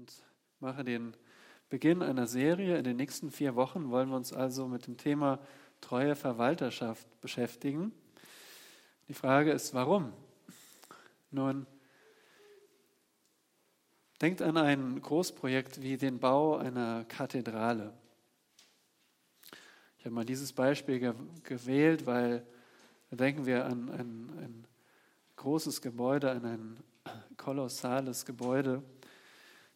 und mache den Beginn einer Serie. In den nächsten vier Wochen wollen wir uns also mit dem Thema treue Verwalterschaft beschäftigen. Die Frage ist, warum? Nun, denkt an ein Großprojekt wie den Bau einer Kathedrale. Ich habe mal dieses Beispiel gewählt, weil da denken wir an ein, ein großes Gebäude, an ein kolossales Gebäude.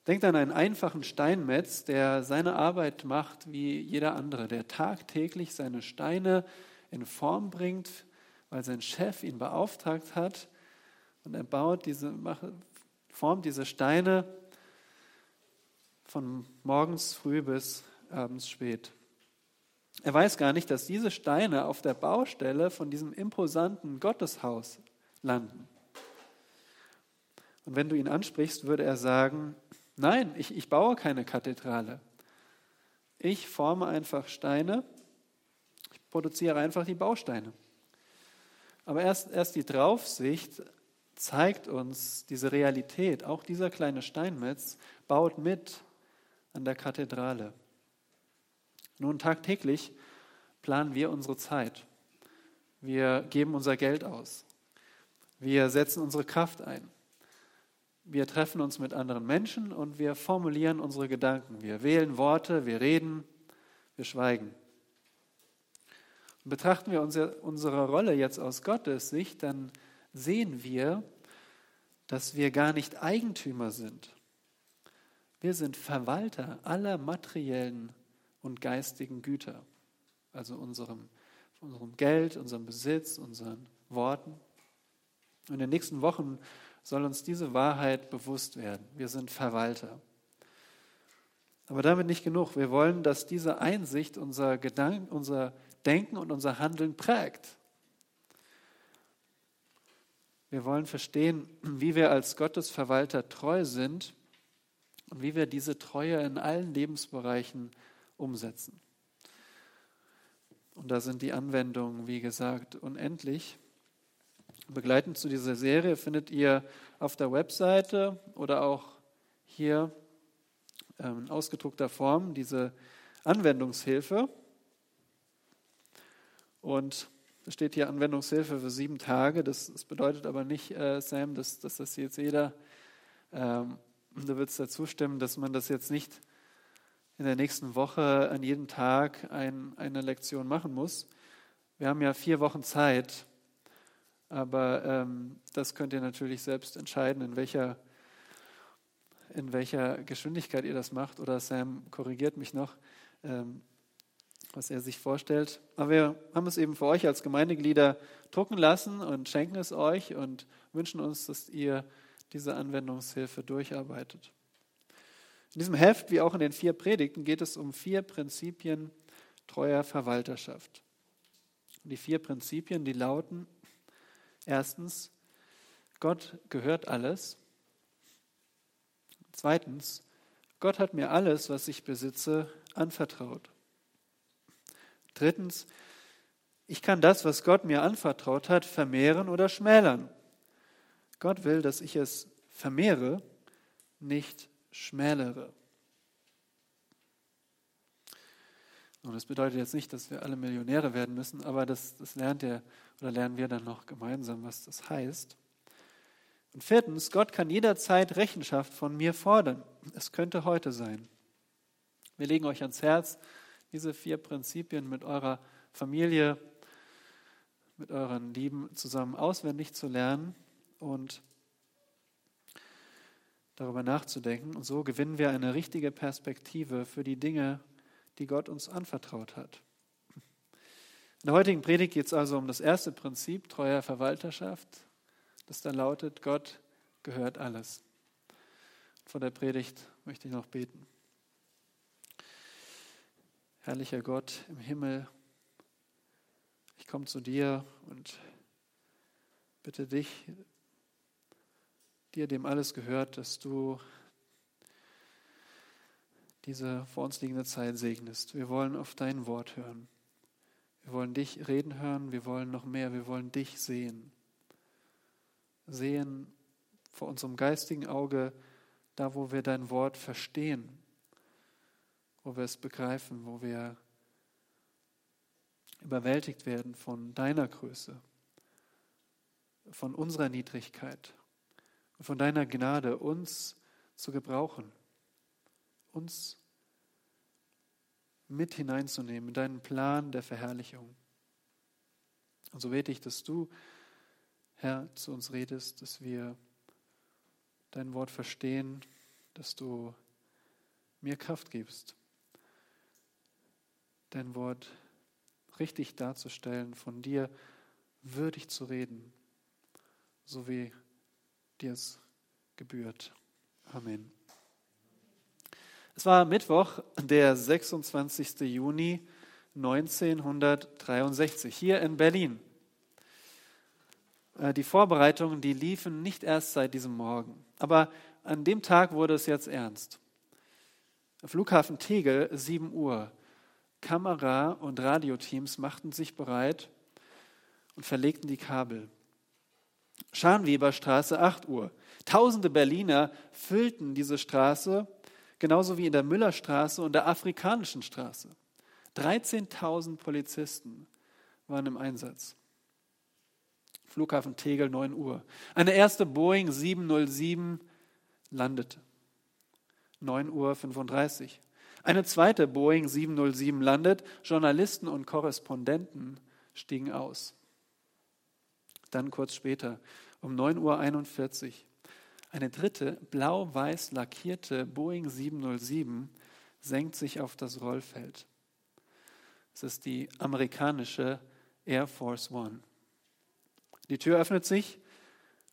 Denkt an einen einfachen Steinmetz, der seine Arbeit macht wie jeder andere, der tagtäglich seine Steine in Form bringt, weil sein Chef ihn beauftragt hat. Und er baut diese, formt diese Steine von morgens früh bis abends spät. Er weiß gar nicht, dass diese Steine auf der Baustelle von diesem imposanten Gotteshaus landen. Und wenn du ihn ansprichst, würde er sagen, nein, ich, ich baue keine Kathedrale. Ich forme einfach Steine, ich produziere einfach die Bausteine. Aber erst, erst die Draufsicht zeigt uns diese Realität. Auch dieser kleine Steinmetz baut mit an der Kathedrale. Nun, tagtäglich planen wir unsere Zeit. Wir geben unser Geld aus. Wir setzen unsere Kraft ein. Wir treffen uns mit anderen Menschen und wir formulieren unsere Gedanken. Wir wählen Worte, wir reden, wir schweigen. Und betrachten wir unsere, Rolle jetzt aus Gottes Sicht, dann sehen wir, dass wir gar nicht Eigentümer sind. Wir sind Verwalter aller materiellen und geistigen Güter, also unserem, unserem Geld, unserem Besitz, unseren Worten. Und in den nächsten Wochen soll uns diese Wahrheit bewusst werden. Wir sind Verwalter. Aber damit nicht genug. Wir wollen, dass diese Einsicht unser Gedanken, unser Denken und unser Handeln prägt. Wir wollen verstehen, wie wir als Gottesverwalter treu sind und wie wir diese Treue in allen Lebensbereichen umsetzen. Und da sind die Anwendungen, wie gesagt, unendlich. Begleitend zu dieser Serie findet ihr auf der Webseite oder auch hier ähm, in ausgedruckter Form diese Anwendungshilfe. Und es steht hier Anwendungshilfe für sieben Tage. Das, das bedeutet aber nicht, äh, Sam, dass, dass, das jetzt jeder, ähm, du würdest dazu stimmen, dass man das jetzt nicht in der nächsten Woche an jedem Tag ein, eine Lektion machen muss. Wir haben ja vier Wochen Zeit, aber ähm, das könnt ihr natürlich selbst entscheiden, in welcher, in welcher Geschwindigkeit ihr das macht. Oder Sam korrigiert mich noch, ähm, was er sich vorstellt. Aber wir haben es eben für euch als Gemeindeglieder drucken lassen und schenken es euch und wünschen uns, dass ihr diese Anwendungshilfe durcharbeitet. In diesem Heft, wie auch in den vier Predigten, geht es um vier Prinzipien treuer Verwalterschaft. Die vier Prinzipien, die lauten, erstens, Gott gehört alles. Zweitens, Gott hat mir alles, was ich besitze, anvertraut. Drittens, ich kann das, was Gott mir anvertraut hat, vermehren oder schmälern. Gott will, dass ich es vermehre, nicht schmälere. Und das bedeutet jetzt nicht, dass wir alle Millionäre werden müssen, aber das, das lernt ihr oder lernen wir dann noch gemeinsam, was das heißt. Und viertens, Gott kann jederzeit Rechenschaft von mir fordern. Es könnte heute sein. Wir legen euch ans Herz, diese vier Prinzipien mit eurer Familie, mit euren Lieben zusammen auswendig zu lernen und darüber nachzudenken. Und so gewinnen wir eine richtige Perspektive für die Dinge, die Gott uns anvertraut hat. In der heutigen Predigt geht es also um das erste Prinzip treuer Verwalterschaft, das dann lautet, Gott gehört alles. Vor der Predigt möchte ich noch beten. Herrlicher Gott im Himmel, ich komme zu dir und bitte dich, dir dem alles gehört, dass du diese vor uns liegende Zeit segnest. Wir wollen auf dein Wort hören. Wir wollen dich reden hören. Wir wollen noch mehr. Wir wollen dich sehen. Sehen vor unserem geistigen Auge da wo wir dein Wort verstehen, wo wir es begreifen, wo wir überwältigt werden von deiner Größe, von unserer Niedrigkeit, von deiner Gnade, uns zu gebrauchen, uns mit hineinzunehmen in deinen Plan der Verherrlichung. Und so bete ich, dass du, Herr, zu uns redest, dass wir dein Wort verstehen, dass du mir Kraft gibst, dein Wort richtig darzustellen, von dir würdig zu reden, so wie dir es gebührt. Amen. Es war Mittwoch, der 26. Juni 1963, hier in Berlin. Äh, die Vorbereitungen, die liefen nicht erst seit diesem Morgen, aber an dem Tag wurde es jetzt ernst. Flughafen Tegel, 7 Uhr. Kamera- und Radioteams machten sich bereit und verlegten die Kabel. Scharnweberstraße, 8 Uhr. Tausende Berliner füllten diese Straße, genauso wie in der Müllerstraße und der Afrikanischen Straße. 13.000 Polizisten waren im Einsatz. Flughafen Tegel, 9 Uhr. Eine erste Boeing 707 landete. 9.35 Uhr. Eine zweite Boeing 707 landet, Journalisten und Korrespondenten stiegen aus. Dann kurz später, um 9.41 Uhr, eine dritte blau-weiß lackierte Boeing 707 senkt sich auf das Rollfeld. Es ist die amerikanische Air Force One. Die Tür öffnet sich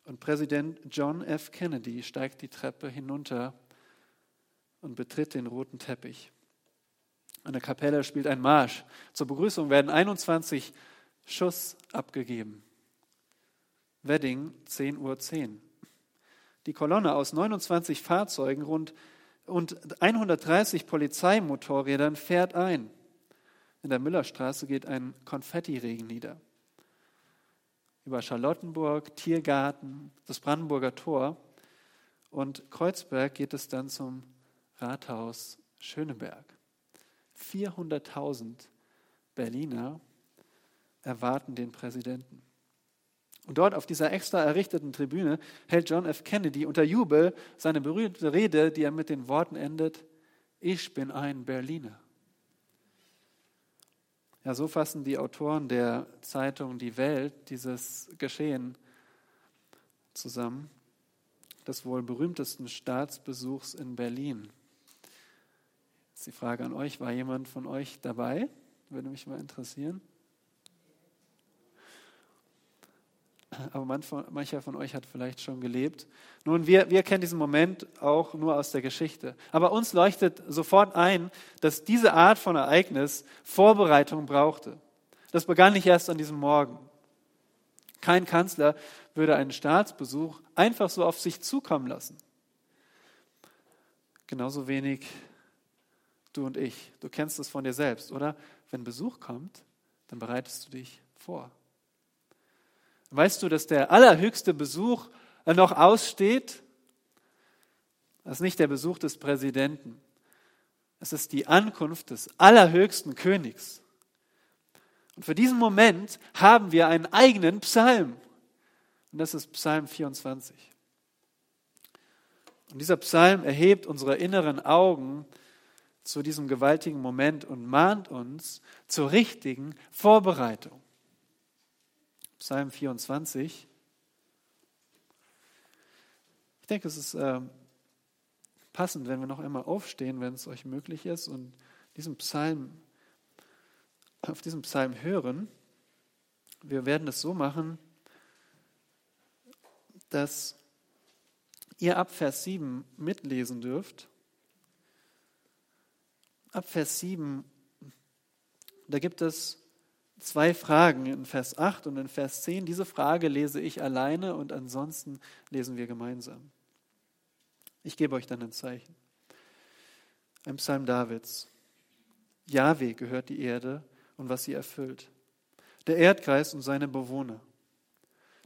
und Präsident John F. Kennedy steigt die Treppe hinunter und betritt den roten Teppich. An der Kapelle spielt ein Marsch. Zur Begrüßung werden 21 Schuss abgegeben. Wedding 10.10 Uhr. 10. Die Kolonne aus 29 Fahrzeugen rund und 130 Polizeimotorrädern fährt ein. In der Müllerstraße geht ein Konfettiregen nieder. Über Charlottenburg, Tiergarten, das Brandenburger Tor und Kreuzberg geht es dann zum Rathaus Schöneberg. 400.000 Berliner erwarten den Präsidenten. Und dort auf dieser extra errichteten Tribüne hält John F. Kennedy unter Jubel seine berühmte Rede, die er mit den Worten endet, ich bin ein Berliner. Ja, so fassen die Autoren der Zeitung Die Welt dieses Geschehen zusammen, des wohl berühmtesten Staatsbesuchs in Berlin. Jetzt die Frage an euch, war jemand von euch dabei? Würde mich mal interessieren. Aber mancher von euch hat vielleicht schon gelebt. Nun, wir, wir kennen diesen Moment auch nur aus der Geschichte. Aber uns leuchtet sofort ein, dass diese Art von Ereignis Vorbereitung brauchte. Das begann nicht erst an diesem Morgen. Kein Kanzler würde einen Staatsbesuch einfach so auf sich zukommen lassen. Genauso wenig du und ich. Du kennst es von dir selbst, oder? Wenn Besuch kommt, dann bereitest du dich vor. Weißt du, dass der allerhöchste Besuch noch aussteht? Das ist nicht der Besuch des Präsidenten. Es ist die Ankunft des allerhöchsten Königs. Und für diesen Moment haben wir einen eigenen Psalm. Und das ist Psalm 24. Und dieser Psalm erhebt unsere inneren Augen zu diesem gewaltigen Moment und mahnt uns zur richtigen Vorbereitung. Psalm 24. Ich denke, es ist äh, passend, wenn wir noch einmal aufstehen, wenn es euch möglich ist und diesen Psalm, auf diesen Psalm hören. Wir werden es so machen, dass ihr ab Vers 7 mitlesen dürft. Ab Vers 7, da gibt es zwei Fragen in Vers 8 und in Vers 10. Diese Frage lese ich alleine und ansonsten lesen wir gemeinsam. Ich gebe euch dann ein Zeichen. Ein Psalm Davids. Jahwe gehört die Erde und was sie erfüllt. Der Erdkreis und seine Bewohner.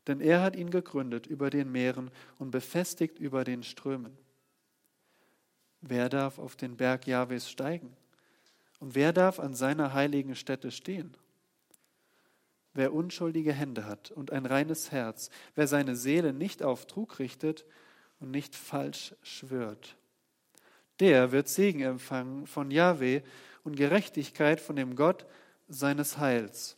Denn er hat ihn gegründet über den Meeren und befestigt über den Strömen. Wer darf auf den Berg Jahwes steigen? Und wer darf an seiner heiligen Stätte stehen? Wer unschuldige Hände hat und ein reines Herz, wer seine Seele nicht auf Trug richtet und nicht falsch schwört, der wird Segen empfangen von Jahwe und Gerechtigkeit von dem Gott seines Heils.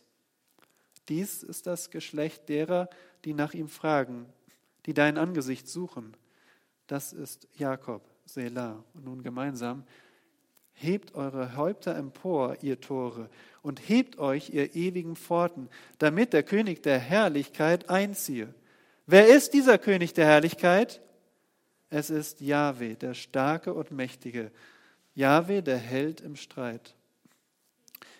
Dies ist das Geschlecht derer, die nach ihm fragen, die dein Angesicht suchen. Das ist Jakob, Selah. Und nun gemeinsam, hebt eure Häupter empor, ihr Tore, und hebt euch, ihr ewigen Pforten, damit der König der Herrlichkeit einziehe. Wer ist dieser König der Herrlichkeit? Es ist Jahwe, der Starke und Mächtige, Jahwe, der Held im Streit.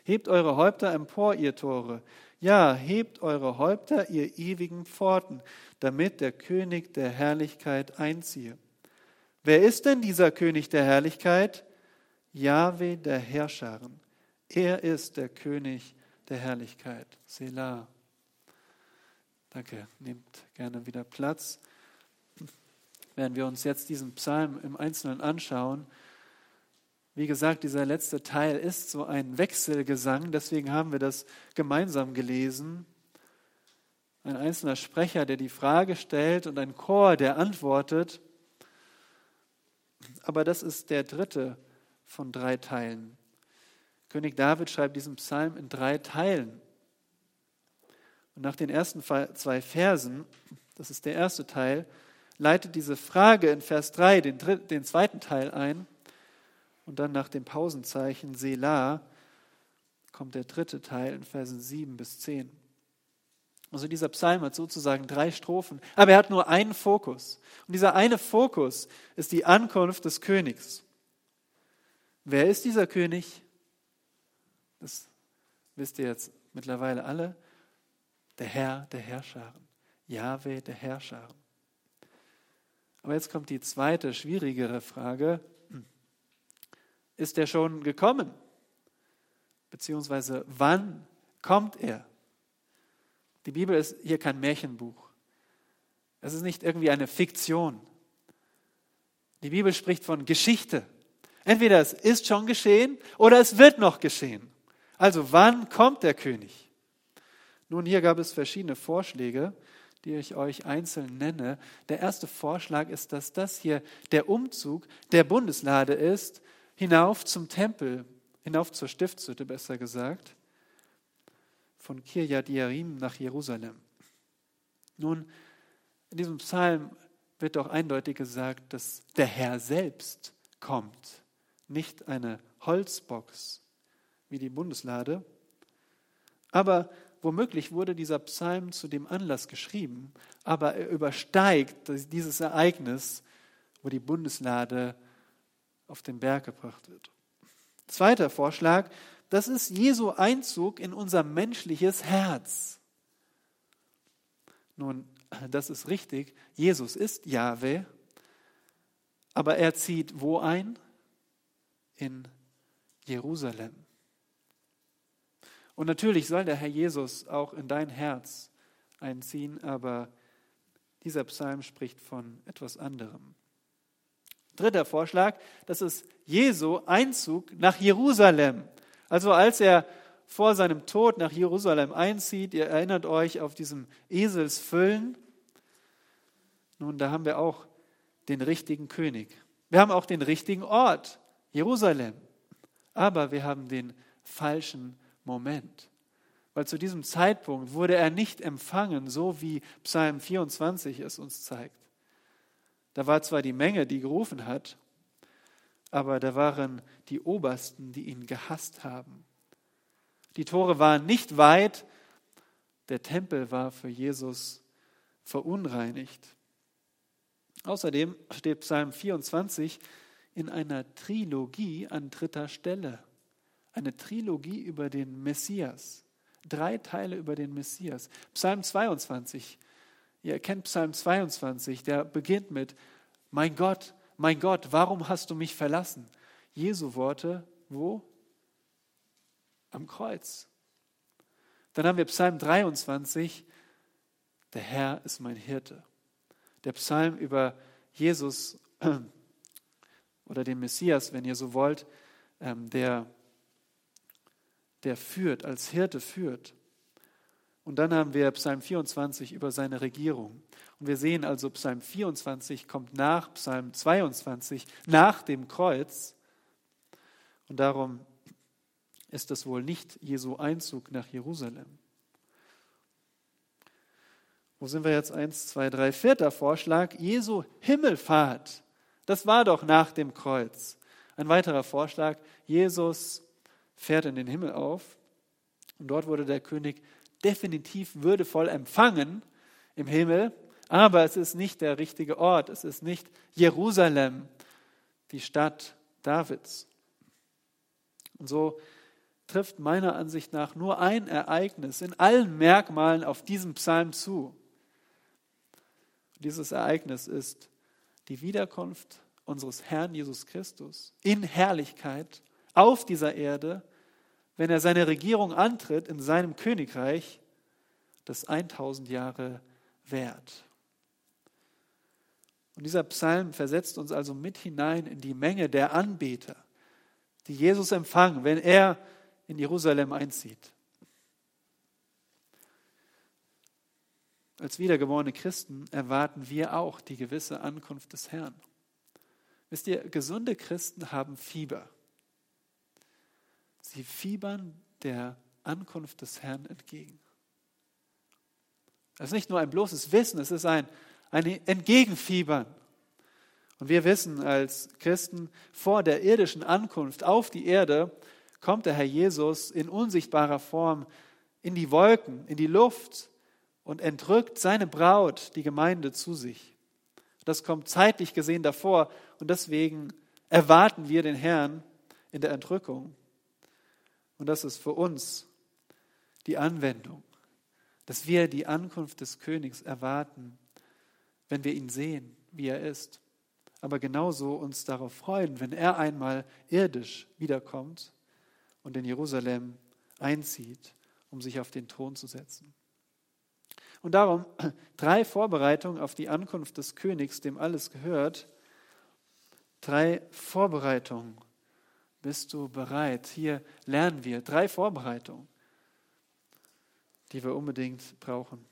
Hebt eure Häupter empor, ihr Tore, ja, hebt eure Häupter, ihr ewigen Pforten, damit der König der Herrlichkeit einziehe. Wer ist denn dieser König der Herrlichkeit? Jahwe der Herrscharen. Er ist der König der Herrlichkeit. Selah. Danke, nehmt gerne wieder Platz. Während wir uns jetzt diesen Psalm im Einzelnen anschauen, wie gesagt, dieser letzte Teil ist so ein Wechselgesang, deswegen haben wir das gemeinsam gelesen. Ein einzelner Sprecher, der die Frage stellt und ein Chor, der antwortet. Aber das ist der dritte von drei Teilen. König David schreibt diesen Psalm in drei Teilen. Und nach den ersten zwei Versen, das ist der erste Teil, leitet diese Frage in Vers 3 den, den zweiten Teil ein. Und dann nach dem Pausenzeichen Selah kommt der dritte Teil in Versen 7 bis 10. Also dieser Psalm hat sozusagen drei Strophen, aber er hat nur einen Fokus. Und dieser eine Fokus ist die Ankunft des Königs. Wer ist dieser König? Das wisst ihr jetzt mittlerweile alle. Der Herr der Herrscharen. Jahwe der Herrscharen. Aber jetzt kommt die zweite, schwierigere Frage. Ist er schon gekommen? Beziehungsweise wann kommt er? Die Bibel ist hier kein Märchenbuch. Es ist nicht irgendwie eine Fiktion. Die Bibel spricht von Geschichte. Entweder es ist schon geschehen oder es wird noch geschehen. Also wann kommt der König? Nun, hier gab es verschiedene Vorschläge, die ich euch einzeln nenne. Der erste Vorschlag ist, dass das hier der Umzug der Bundeslade ist, hinauf zum Tempel, hinauf zur Stiftshütte besser gesagt, von Kirjat Jearim nach Jerusalem. Nun, in diesem Psalm wird doch eindeutig gesagt, dass der Herr selbst kommt, nicht eine Holzbox wie die Bundeslade. Aber womöglich wurde dieser Psalm zu dem Anlass geschrieben, aber er übersteigt dieses Ereignis, wo die Bundeslade auf den Berg gebracht wird. Zweiter Vorschlag, das ist Jesu Einzug in unser menschliches Herz. Nun, das ist richtig. Jesus ist Jahwe, aber er zieht wo ein? In Jerusalem. Und natürlich soll der Herr Jesus auch in dein Herz einziehen, aber dieser Psalm spricht von etwas anderem. Dritter Vorschlag, das ist Jesu Einzug nach Jerusalem. Also als er vor seinem Tod nach Jerusalem einzieht, ihr erinnert euch auf diesem Eselsfüllen. Nun, da haben wir auch den richtigen König. Wir haben auch den richtigen Ort, Jerusalem. Aber wir haben den falschen Moment. Weil zu diesem Zeitpunkt wurde er nicht empfangen, so wie Psalm 24 es uns zeigt. Da war zwar die Menge, die gerufen hat, aber da waren die Obersten, die ihn gehasst haben. Die Tore waren nicht weit, der Tempel war für Jesus verunreinigt. Außerdem steht Psalm 24 in einer Trilogie an dritter Stelle. Eine Trilogie über den Messias. Drei Teile über den Messias. Psalm 22 Ihr kennt Psalm 22, der beginnt mit, mein Gott, mein Gott, warum hast du mich verlassen? Jesu Worte, wo? Am Kreuz. Dann haben wir Psalm 23, der Herr ist mein Hirte. Der Psalm über Jesus oder den Messias, wenn ihr so wollt, ähm, der, der führt, als Hirte führt. Und dann haben wir Psalm 24 über seine Regierung. Und wir sehen also, Psalm 24 kommt nach Psalm 22, nach dem Kreuz. Und darum ist das wohl nicht Jesu Einzug nach Jerusalem. Wo sind wir jetzt? Eins, zwei, drei, vierter Vorschlag. Jesu Himmelfahrt. Das war doch nach dem Kreuz. Ein weiterer Vorschlag. Jesus fährt in den Himmel auf. Und dort wurde der König definitiv würdevoll empfangen im Himmel. Aber es ist nicht der richtige Ort. Es ist nicht Jerusalem, die Stadt Davids. Und so trifft meiner Ansicht nach nur ein Ereignis in allen Merkmalen auf diesen Psalm zu. Dieses Ereignis ist die Wiederkunft unseres Herrn Jesus Christus in Herrlichkeit auf dieser Erde, wenn er seine Regierung antritt in seinem Königreich, das 1000 Jahre währt. Und dieser Psalm versetzt uns also mit hinein in die Menge der Anbeter, die Jesus empfangen, wenn er in Jerusalem einzieht. Als wiedergeborene Christen erwarten wir auch die gewisse Ankunft des Herrn. Wisst ihr, gesunde Christen haben Fieber. Sie fiebern der Ankunft des Herrn entgegen. Das ist nicht nur ein bloßes Wissen, es ist ein, ein Entgegenfiebern. Und wir wissen als Christen, vor der irdischen Ankunft auf die Erde kommt der Herr Jesus in unsichtbarer Form in die Wolken, in die Luft und entrückt seine Braut, die Gemeinde, zu sich. Das kommt zeitlich gesehen davor und deswegen erwarten wir den Herrn in der Entrückung. Und das ist für uns die Anwendung, dass wir die Ankunft des Königs erwarten, wenn wir ihn sehen, wie er ist. Aber genauso uns darauf freuen, wenn er einmal irdisch wiederkommt und in Jerusalem einzieht, um sich auf den Thron zu setzen. Und darum drei Vorbereitungen auf die Ankunft des Königs, dem alles gehört. Drei Vorbereitungen. Bist du bereit? Hier lernen wir drei Vorbereitungen, die wir unbedingt brauchen.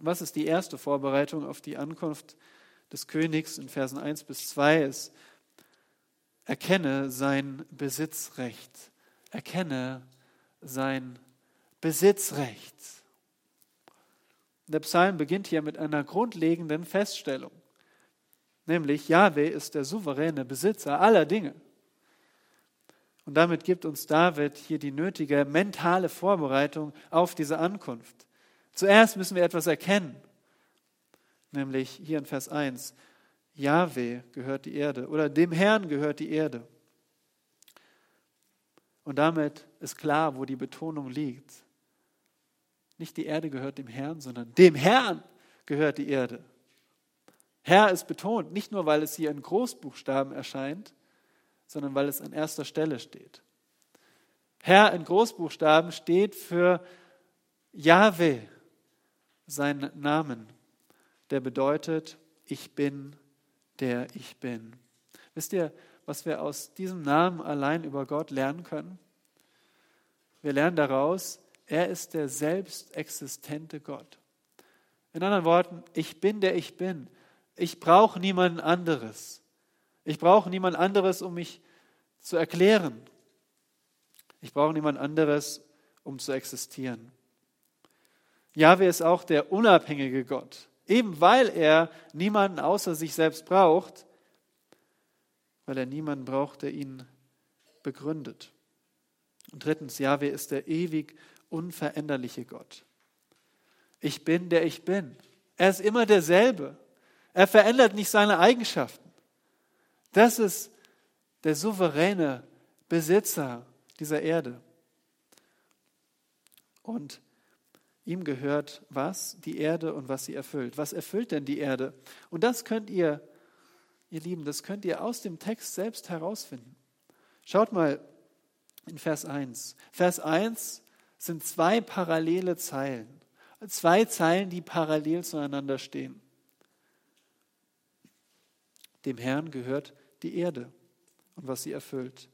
Was ist die erste Vorbereitung auf die Ankunft des Königs in Versen 1 bis 2? Es erkenne sein Besitzrecht. Erkenne sein Besitzrecht. Der Psalm beginnt hier mit einer grundlegenden Feststellung, nämlich Yahweh ist der souveräne Besitzer aller Dinge. Und damit gibt uns David hier die nötige mentale Vorbereitung auf diese Ankunft. Zuerst müssen wir etwas erkennen, nämlich hier in Vers 1, Yahweh gehört die Erde oder dem Herrn gehört die Erde. Und damit ist klar, wo die Betonung liegt. Nicht die Erde gehört dem Herrn, sondern dem Herrn gehört die Erde. Herr ist betont, nicht nur weil es hier in Großbuchstaben erscheint, sondern weil es an erster Stelle steht. Herr in Großbuchstaben steht für Yahweh, sein Namen, der bedeutet, ich bin, der ich bin. Wisst ihr, was wir aus diesem Namen allein über Gott lernen können? Wir lernen daraus, er ist der selbst existente Gott. In anderen Worten, ich bin der ich bin. Ich brauche niemand anderes. Ich brauche niemand anderes, um mich zu erklären. Ich brauche niemand anderes, um zu existieren. Jahwe ist auch der unabhängige Gott. Eben weil er niemanden außer sich selbst braucht, weil er niemanden braucht, der ihn begründet. Und drittens, Jahwe ist der ewig unveränderliche Gott. Ich bin, der ich bin. Er ist immer derselbe. Er verändert nicht seine Eigenschaften. Das ist der souveräne Besitzer dieser Erde. Und ihm gehört was? Die Erde und was sie erfüllt. Was erfüllt denn die Erde? Und das könnt ihr, ihr Lieben, das könnt ihr aus dem Text selbst herausfinden. Schaut mal in Vers 1. Vers 1 sind zwei parallele Zeilen. Zwei Zeilen, die parallel zueinander stehen. Dem Herrn gehört die Erde und was sie erfüllt.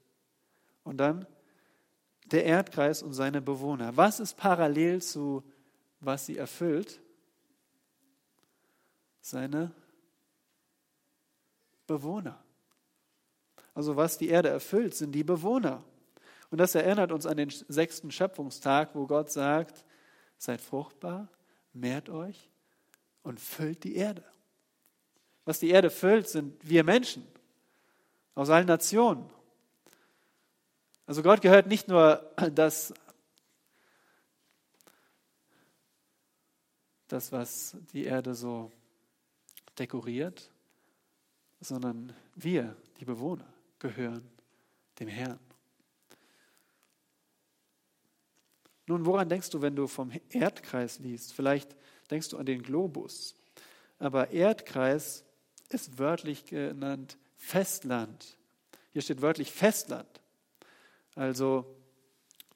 Und dann der Erdkreis und seine Bewohner. Was ist parallel zu was sie erfüllt? Seine Bewohner. Also was die Erde erfüllt, sind die Bewohner. Und das erinnert uns an den sechsten Schöpfungstag, wo Gott sagt, seid fruchtbar, mehrt euch und füllt die Erde. Was die Erde füllt, sind wir Menschen aus allen Nationen. Also Gott gehört nicht nur das, das was die Erde so dekoriert, sondern wir, die Bewohner, gehören dem Herrn. Nun, woran denkst du, wenn du vom Erdkreis liest? Vielleicht denkst du an den Globus. Aber Erdkreis ist wörtlich genannt Festland. Hier steht wörtlich Festland. Also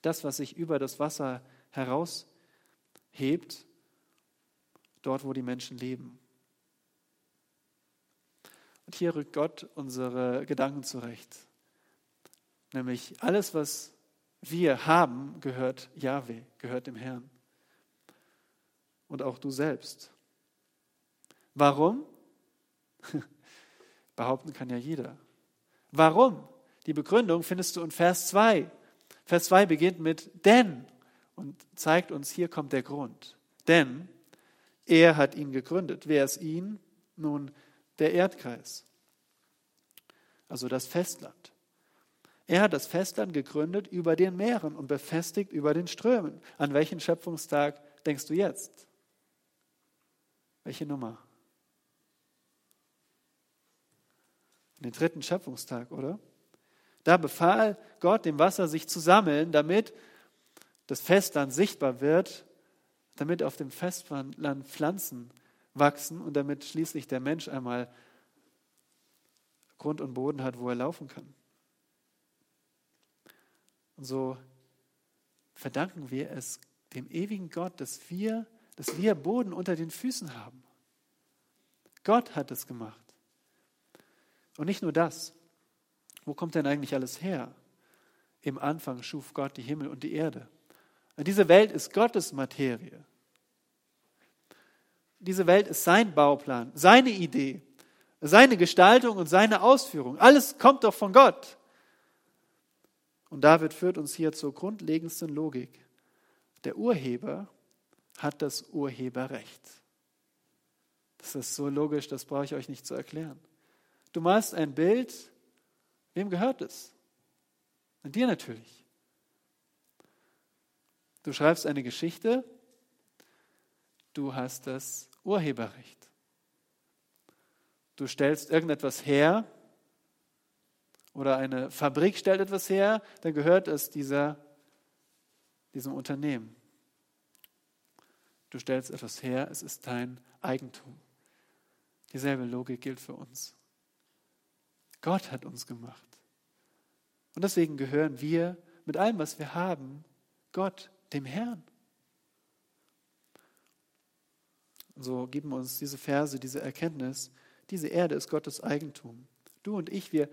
das, was sich über das Wasser heraushebt, dort, wo die Menschen leben. Und hier rückt Gott unsere Gedanken zurecht. Nämlich alles, was wir haben, gehört Yahweh, gehört dem Herrn. Und auch du selbst. Warum? Behaupten kann ja jeder. Warum? Die Begründung findest du in Vers 2. Vers 2 beginnt mit denn und zeigt uns, hier kommt der Grund. Denn er hat ihn gegründet. Wer ist ihn? Nun, der Erdkreis, also das Festland. Er hat das Festland gegründet über den Meeren und befestigt über den Strömen. An welchen Schöpfungstag denkst du jetzt? Welche Nummer? An den dritten Schöpfungstag, oder? Da befahl Gott dem Wasser, sich zu sammeln, damit das Festland sichtbar wird, damit auf dem Festland Pflanzen wachsen und damit schließlich der Mensch einmal Grund und Boden hat, wo er laufen kann. Und so verdanken wir es dem ewigen Gott, dass wir, dass wir Boden unter den Füßen haben. Gott hat es gemacht. Und nicht nur das. Wo kommt denn eigentlich alles her? Im Anfang schuf Gott die Himmel und die Erde. Und diese Welt ist Gottes Materie. Diese Welt ist sein Bauplan, seine Idee, seine Gestaltung und seine Ausführung. Alles kommt doch von Gott. Und David führt uns hier zur grundlegendsten Logik. Der Urheber hat das Urheberrecht. Das ist so logisch, das brauche ich euch nicht zu erklären. Du malst ein Bild Wem gehört es? An dir natürlich. Du schreibst eine Geschichte, du hast das Urheberrecht. Du stellst irgendetwas her oder eine Fabrik stellt etwas her, dann gehört es dieser, diesem Unternehmen. Du stellst etwas her, es ist dein Eigentum. Dieselbe Logik gilt für uns. Gott hat uns gemacht. Und deswegen gehören wir mit allem, was wir haben, Gott, dem Herrn. So geben uns diese Verse, diese Erkenntnis, diese Erde ist Gottes Eigentum. Du und ich, wir,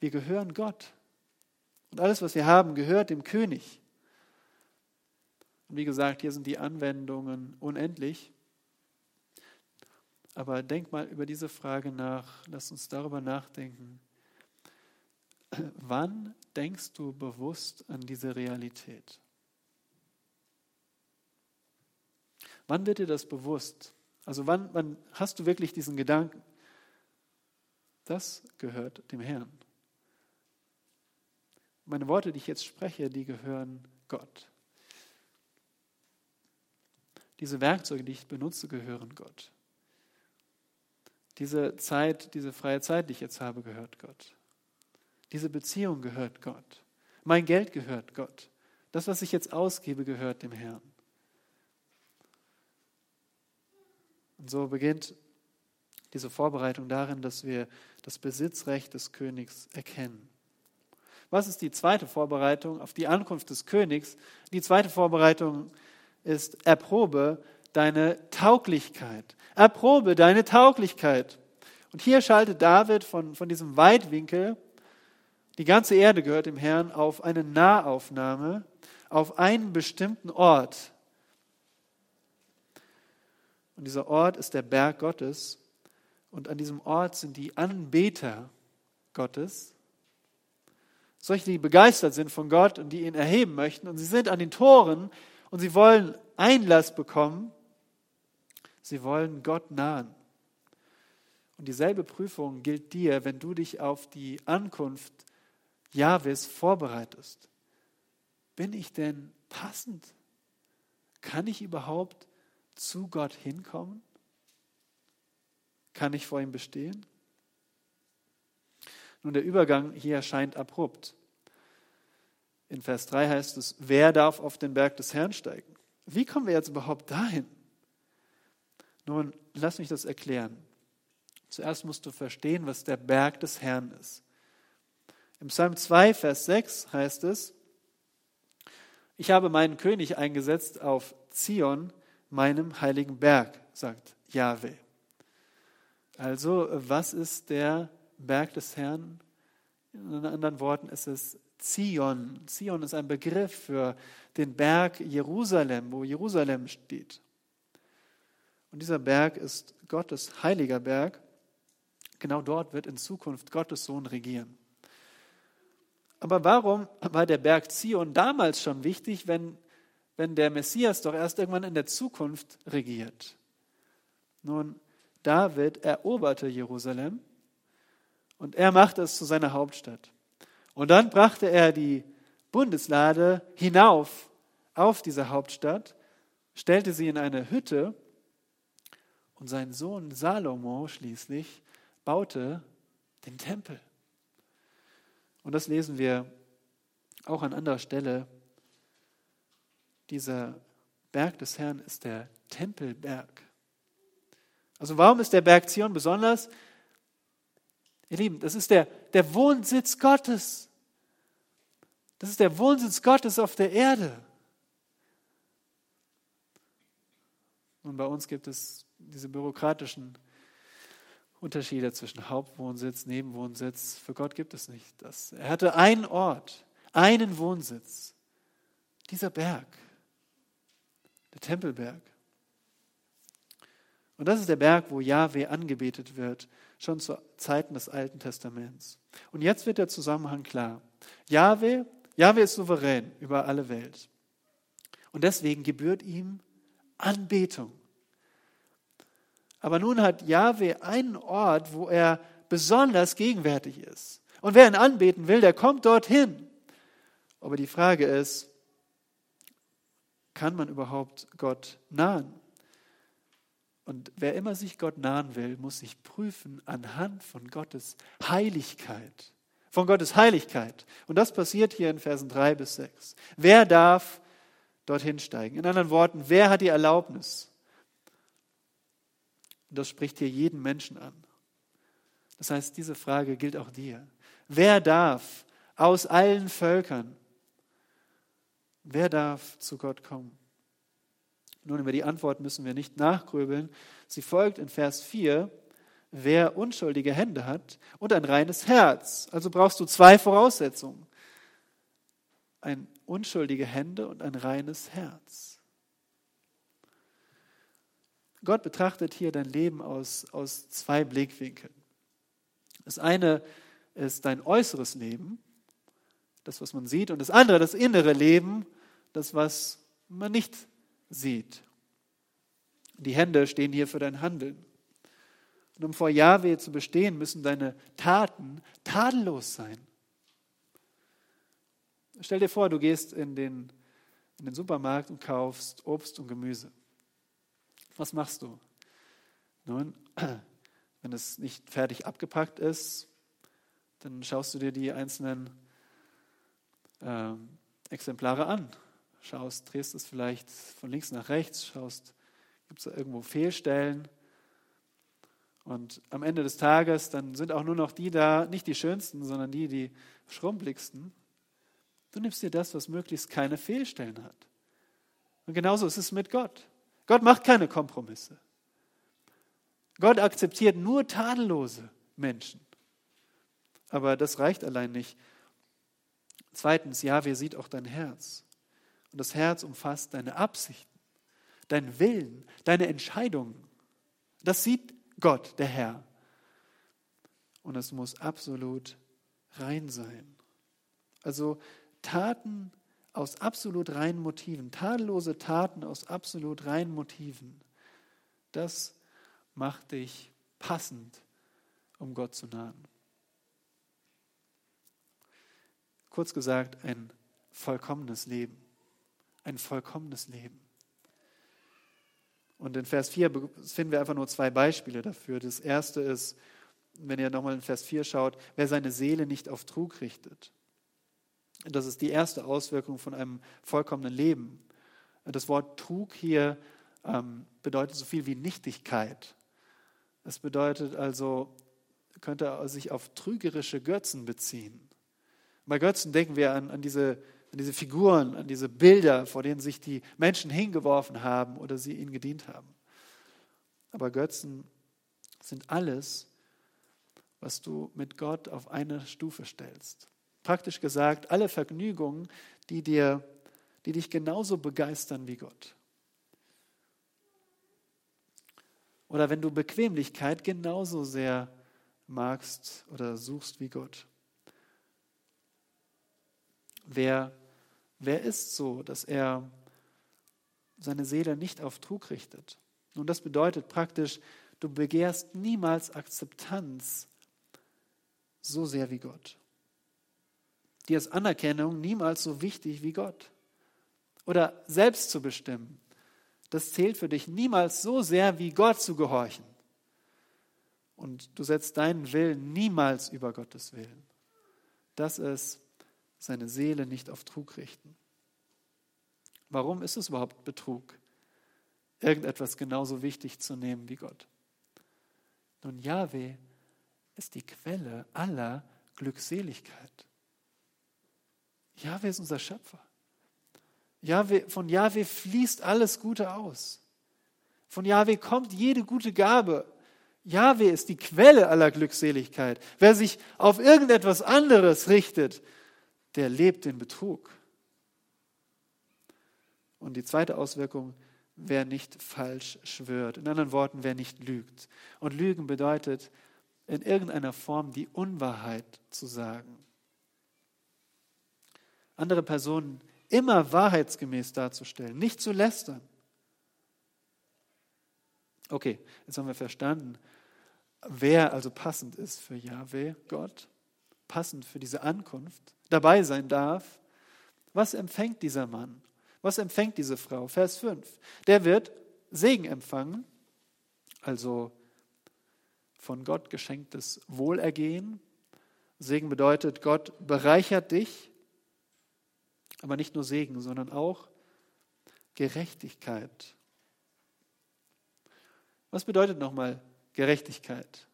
wir gehören Gott. Und alles, was wir haben, gehört dem König. Und wie gesagt, hier sind die Anwendungen unendlich. Aber denk mal über diese Frage nach, lass uns darüber nachdenken. Wann denkst du bewusst an diese Realität? Wann wird dir das bewusst? Also wann, wann hast du wirklich diesen Gedanken? Das gehört dem Herrn. Meine Worte, die ich jetzt spreche, die gehören Gott. Diese Werkzeuge, die ich benutze, gehören Gott. Diese Zeit, diese freie Zeit, die ich jetzt habe, gehört Gott. Diese Beziehung gehört Gott. Mein Geld gehört Gott. Das, was ich jetzt ausgebe, gehört dem Herrn. Und so beginnt diese Vorbereitung darin, dass wir das Besitzrecht des Königs erkennen. Was ist die zweite Vorbereitung auf die Ankunft des Königs? Die zweite Vorbereitung ist, erprobe deine Tauglichkeit. Erprobe deine Tauglichkeit. Und hier schaltet David von, von diesem Weitwinkel, die ganze Erde gehört dem Herrn, auf eine Nahaufnahme, auf einen bestimmten Ort. Und dieser Ort ist der Berg Gottes. Und an diesem Ort sind die Anbeter Gottes, solche, die begeistert sind von Gott und die ihn erheben möchten. Und sie sind an den Toren und sie wollen Einlass bekommen. Sie wollen Gott nahen. Und dieselbe Prüfung gilt dir, wenn du dich auf die Ankunft Jahwes vorbereitest. Bin ich denn passend? Kann ich überhaupt zu Gott hinkommen? Kann ich vor ihm bestehen? Nun, der Übergang hier erscheint abrupt. In Vers 3 heißt es, wer darf auf den Berg des Herrn steigen? Wie kommen wir jetzt überhaupt dahin? Nun, lass mich das erklären. Zuerst musst du verstehen, was der Berg des Herrn ist. Im Psalm 2, Vers 6 heißt es, ich habe meinen König eingesetzt auf Zion, meinem heiligen Berg, sagt Yahweh. Also, was ist der Berg des Herrn? In anderen Worten ist es Zion. Zion ist ein Begriff für den Berg Jerusalem, wo Jerusalem steht. Und dieser Berg ist Gottes heiliger Berg. Genau dort wird in Zukunft Gottes Sohn regieren. Aber warum war der Berg Zion damals schon wichtig, wenn, wenn der Messias doch erst irgendwann in der Zukunft regiert? Nun, David eroberte Jerusalem und er machte es zu seiner Hauptstadt. Und dann brachte er die Bundeslade hinauf auf diese Hauptstadt, stellte sie in eine Hütte und sein Sohn Salomo schließlich baute den Tempel. Und das lesen wir auch an anderer Stelle. Dieser Berg des Herrn ist der Tempelberg. Also warum ist der Berg Zion besonders? Ihr Lieben, das ist der, der Wohnsitz Gottes. Das ist der Wohnsitz Gottes auf der Erde. Und bei uns gibt es diese bürokratischen Unterschiede zwischen Hauptwohnsitz, Nebenwohnsitz. Für Gott gibt es nicht das. Er hatte einen Ort, einen Wohnsitz. Dieser Berg, der Tempelberg. Und das ist der Berg, wo Yahweh angebetet wird, schon zu Zeiten des Alten Testaments. Und jetzt wird der Zusammenhang klar. Yahweh, Yahweh ist souverän über alle Welt. Und deswegen gebührt ihm Anbetung. Aber nun hat Yahweh einen Ort, wo er besonders gegenwärtig ist. Und wer ihn anbeten will, der kommt dorthin. Aber die Frage ist, kann man überhaupt Gott nahen? Und wer immer sich Gott nahen will, muss sich prüfen anhand von Gottes Heiligkeit. Von Gottes Heiligkeit. Und das passiert hier in Versen 3 bis 6. Wer darf dorthin steigen? In anderen Worten, wer hat die Erlaubnis? Und das spricht hier jeden Menschen an. Das heißt, diese Frage gilt auch dir. Wer darf aus allen Völkern, wer darf zu Gott kommen? Nun, über die Antwort müssen wir nicht nachgrübeln. Sie folgt in Vers 4, wer unschuldige Hände hat und ein reines Herz. Also brauchst du zwei Voraussetzungen. Ein unschuldige Hände und ein reines Herz. Gott betrachtet hier dein Leben aus, aus zwei Blickwinkeln. Das eine ist dein äußeres Leben, das, was man sieht, und das andere, das innere Leben, das, was man nicht sieht. Die Hände stehen hier für dein Handeln. Und um vor Yahweh zu bestehen, müssen deine Taten tadellos sein. Stell dir vor, du gehst in den, in den Supermarkt und kaufst Obst und Gemüse. Was machst du? Nun, wenn es nicht fertig abgepackt ist, dann schaust du dir die einzelnen äh, Exemplare an. Schaust, drehst es vielleicht von links nach rechts, schaust, gibt es da irgendwo Fehlstellen. Und am Ende des Tages, dann sind auch nur noch die da, nicht die schönsten, sondern die, die schrumpeligsten. Du nimmst dir das, was möglichst keine Fehlstellen hat. Und genauso ist es mit Gott. Gott macht keine Kompromisse. Gott akzeptiert nur tadellose Menschen. Aber das reicht allein nicht. Zweitens, Jahwe sieht auch dein Herz. Und das Herz umfasst deine Absichten, deinen Willen, deine Entscheidungen. Das sieht Gott, der Herr. Und es muss absolut rein sein. Also Taten aus absolut reinen Motiven, tadellose Taten aus absolut reinen Motiven, das macht dich passend, um Gott zu nahen. Kurz gesagt, ein vollkommenes Leben. Ein vollkommenes Leben. Und in Vers 4 finden wir einfach nur zwei Beispiele dafür. Das erste ist, wenn ihr nochmal in Vers 4 schaut, wer seine Seele nicht auf Trug richtet. Das ist die erste Auswirkung von einem vollkommenen Leben. Das Wort Trug hier ähm, bedeutet so viel wie Nichtigkeit. Es bedeutet also, könnte sich auf trügerische Götzen beziehen. Bei Götzen denken wir an, an, diese, an diese Figuren, an diese Bilder, vor denen sich die Menschen hingeworfen haben oder sie ihnen gedient haben. Aber Götzen sind alles, was du mit Gott auf eine Stufe stellst. Praktisch gesagt, alle Vergnügungen, die, dir, die dich genauso begeistern wie Gott. Oder wenn du Bequemlichkeit genauso sehr magst oder suchst wie Gott. Wer, wer ist so, dass er seine Seele nicht auf Trug richtet? Nun, das bedeutet praktisch, du begehrst niemals Akzeptanz so sehr wie Gott. Dir ist Anerkennung niemals so wichtig wie Gott. Oder selbst zu bestimmen. Das zählt für dich niemals so sehr wie Gott zu gehorchen. Und du setzt deinen Willen niemals über Gottes Willen. Das ist seine Seele nicht auf Trug richten. Warum ist es überhaupt Betrug, irgendetwas genauso wichtig zu nehmen wie Gott? Nun, Yahweh ist die Quelle aller Glückseligkeit. Jahwe ist unser Schöpfer. Jahwe, von Jahwe fließt alles Gute aus. Von Jahwe kommt jede gute Gabe. Jahwe ist die Quelle aller Glückseligkeit. Wer sich auf irgendetwas anderes richtet, der lebt in Betrug. Und die zweite Auswirkung, wer nicht falsch schwört. In anderen Worten, wer nicht lügt. Und Lügen bedeutet, in irgendeiner Form die Unwahrheit zu sagen. Andere Personen immer wahrheitsgemäß darzustellen, nicht zu lästern. Okay, jetzt haben wir verstanden, wer also passend ist für Yahweh, Gott, passend für diese Ankunft, dabei sein darf. Was empfängt dieser Mann? Was empfängt diese Frau? Vers 5. Der wird Segen empfangen, also von Gott geschenktes Wohlergehen. Segen bedeutet, Gott bereichert dich, aber nicht nur Segen, sondern auch Gerechtigkeit. Was bedeutet nochmal Gerechtigkeit?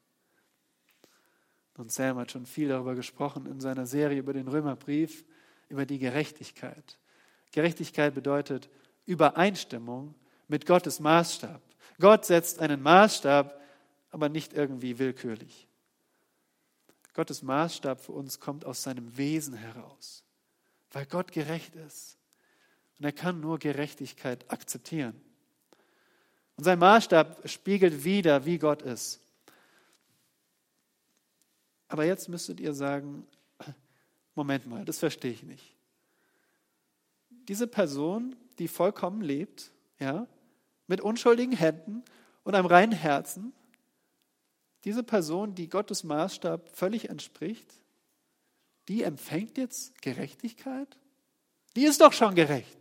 Und Sam hat schon viel darüber gesprochen in seiner Serie über den Römerbrief, über die Gerechtigkeit. Gerechtigkeit bedeutet Übereinstimmung mit Gottes Maßstab. Gott setzt einen Maßstab, aber nicht irgendwie willkürlich. Gottes Maßstab für uns kommt aus seinem Wesen heraus, weil Gott gerecht ist. Und er kann nur Gerechtigkeit akzeptieren. Und sein Maßstab spiegelt wieder, wie Gott ist. Aber jetzt müsstet ihr sagen, Moment mal, das verstehe ich nicht. Diese Person, die vollkommen lebt, ja, mit unschuldigen Händen und einem reinen Herzen, diese Person, die Gottes Maßstab völlig entspricht, die empfängt jetzt Gerechtigkeit? Die ist doch schon gerecht.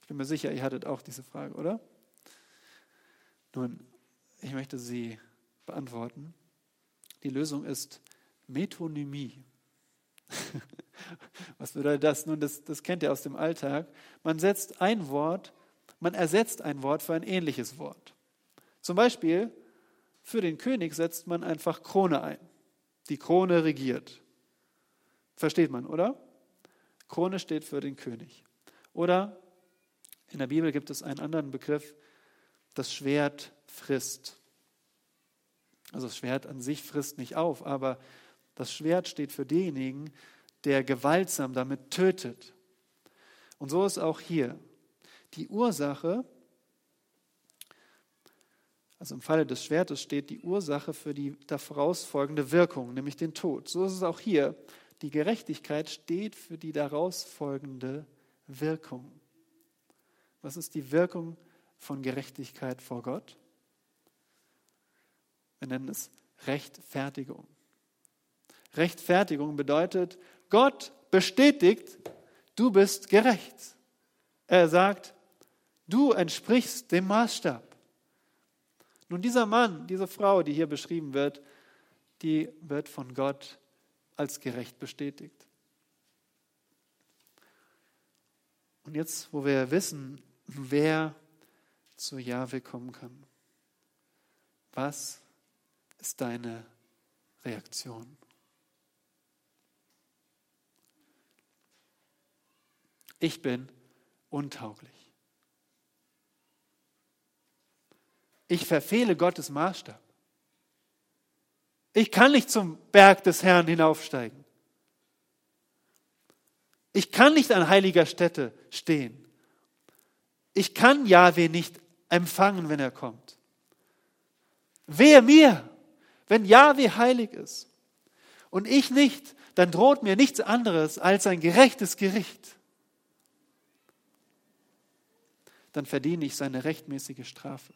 Ich bin mir sicher, ihr hattet auch diese Frage, oder? Nun, ich möchte sie beantworten. Die Lösung ist Metonymie. Was bedeutet das? Nun, das, das kennt ihr aus dem Alltag. Man setzt ein Wort, man ersetzt ein Wort für ein ähnliches Wort. Zum Beispiel für den König setzt man einfach Krone ein. Die Krone regiert. Versteht man, oder? Krone steht für den König. Oder in der Bibel gibt es einen anderen Begriff, das Schwert frisst. Also das Schwert an sich frisst nicht auf, aber das Schwert steht für denjenigen, der gewaltsam damit tötet. Und so ist auch hier. Die Ursache, also im Falle des Schwertes steht die Ursache für die daraus folgende Wirkung, nämlich den Tod. So ist es auch hier. Die Gerechtigkeit steht für die daraus folgende Wirkung. Was ist die Wirkung von Gerechtigkeit vor Gott? Wir nennen es Rechtfertigung. Rechtfertigung bedeutet, Gott bestätigt, du bist gerecht. Er sagt, du entsprichst dem Maßstab. Nun, dieser Mann, diese Frau, die hier beschrieben wird, die wird von Gott als gerecht bestätigt. Und jetzt, wo wir wissen, wer zu Jahwe kommen kann, was ist deine Reaktion? Ich bin untauglich. Ich verfehle Gottes Maßstab. Ich kann nicht zum Berg des Herrn hinaufsteigen. Ich kann nicht an heiliger Stätte stehen. Ich kann Jahwe nicht empfangen, wenn er kommt. Wehe mir, wenn Jahwe heilig ist und ich nicht, dann droht mir nichts anderes als ein gerechtes Gericht. Dann verdiene ich seine rechtmäßige Strafe.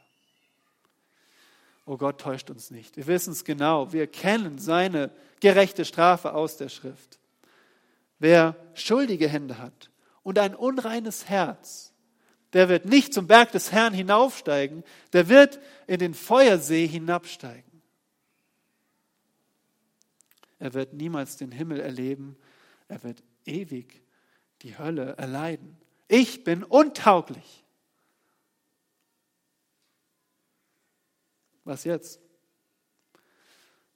Oh Gott täuscht uns nicht. Wir wissen es genau. Wir kennen seine gerechte Strafe aus der Schrift. Wer schuldige Hände hat und ein unreines Herz, der wird nicht zum Berg des Herrn hinaufsteigen, der wird in den Feuersee hinabsteigen. Er wird niemals den Himmel erleben, er wird ewig die Hölle erleiden. Ich bin untauglich. Was jetzt?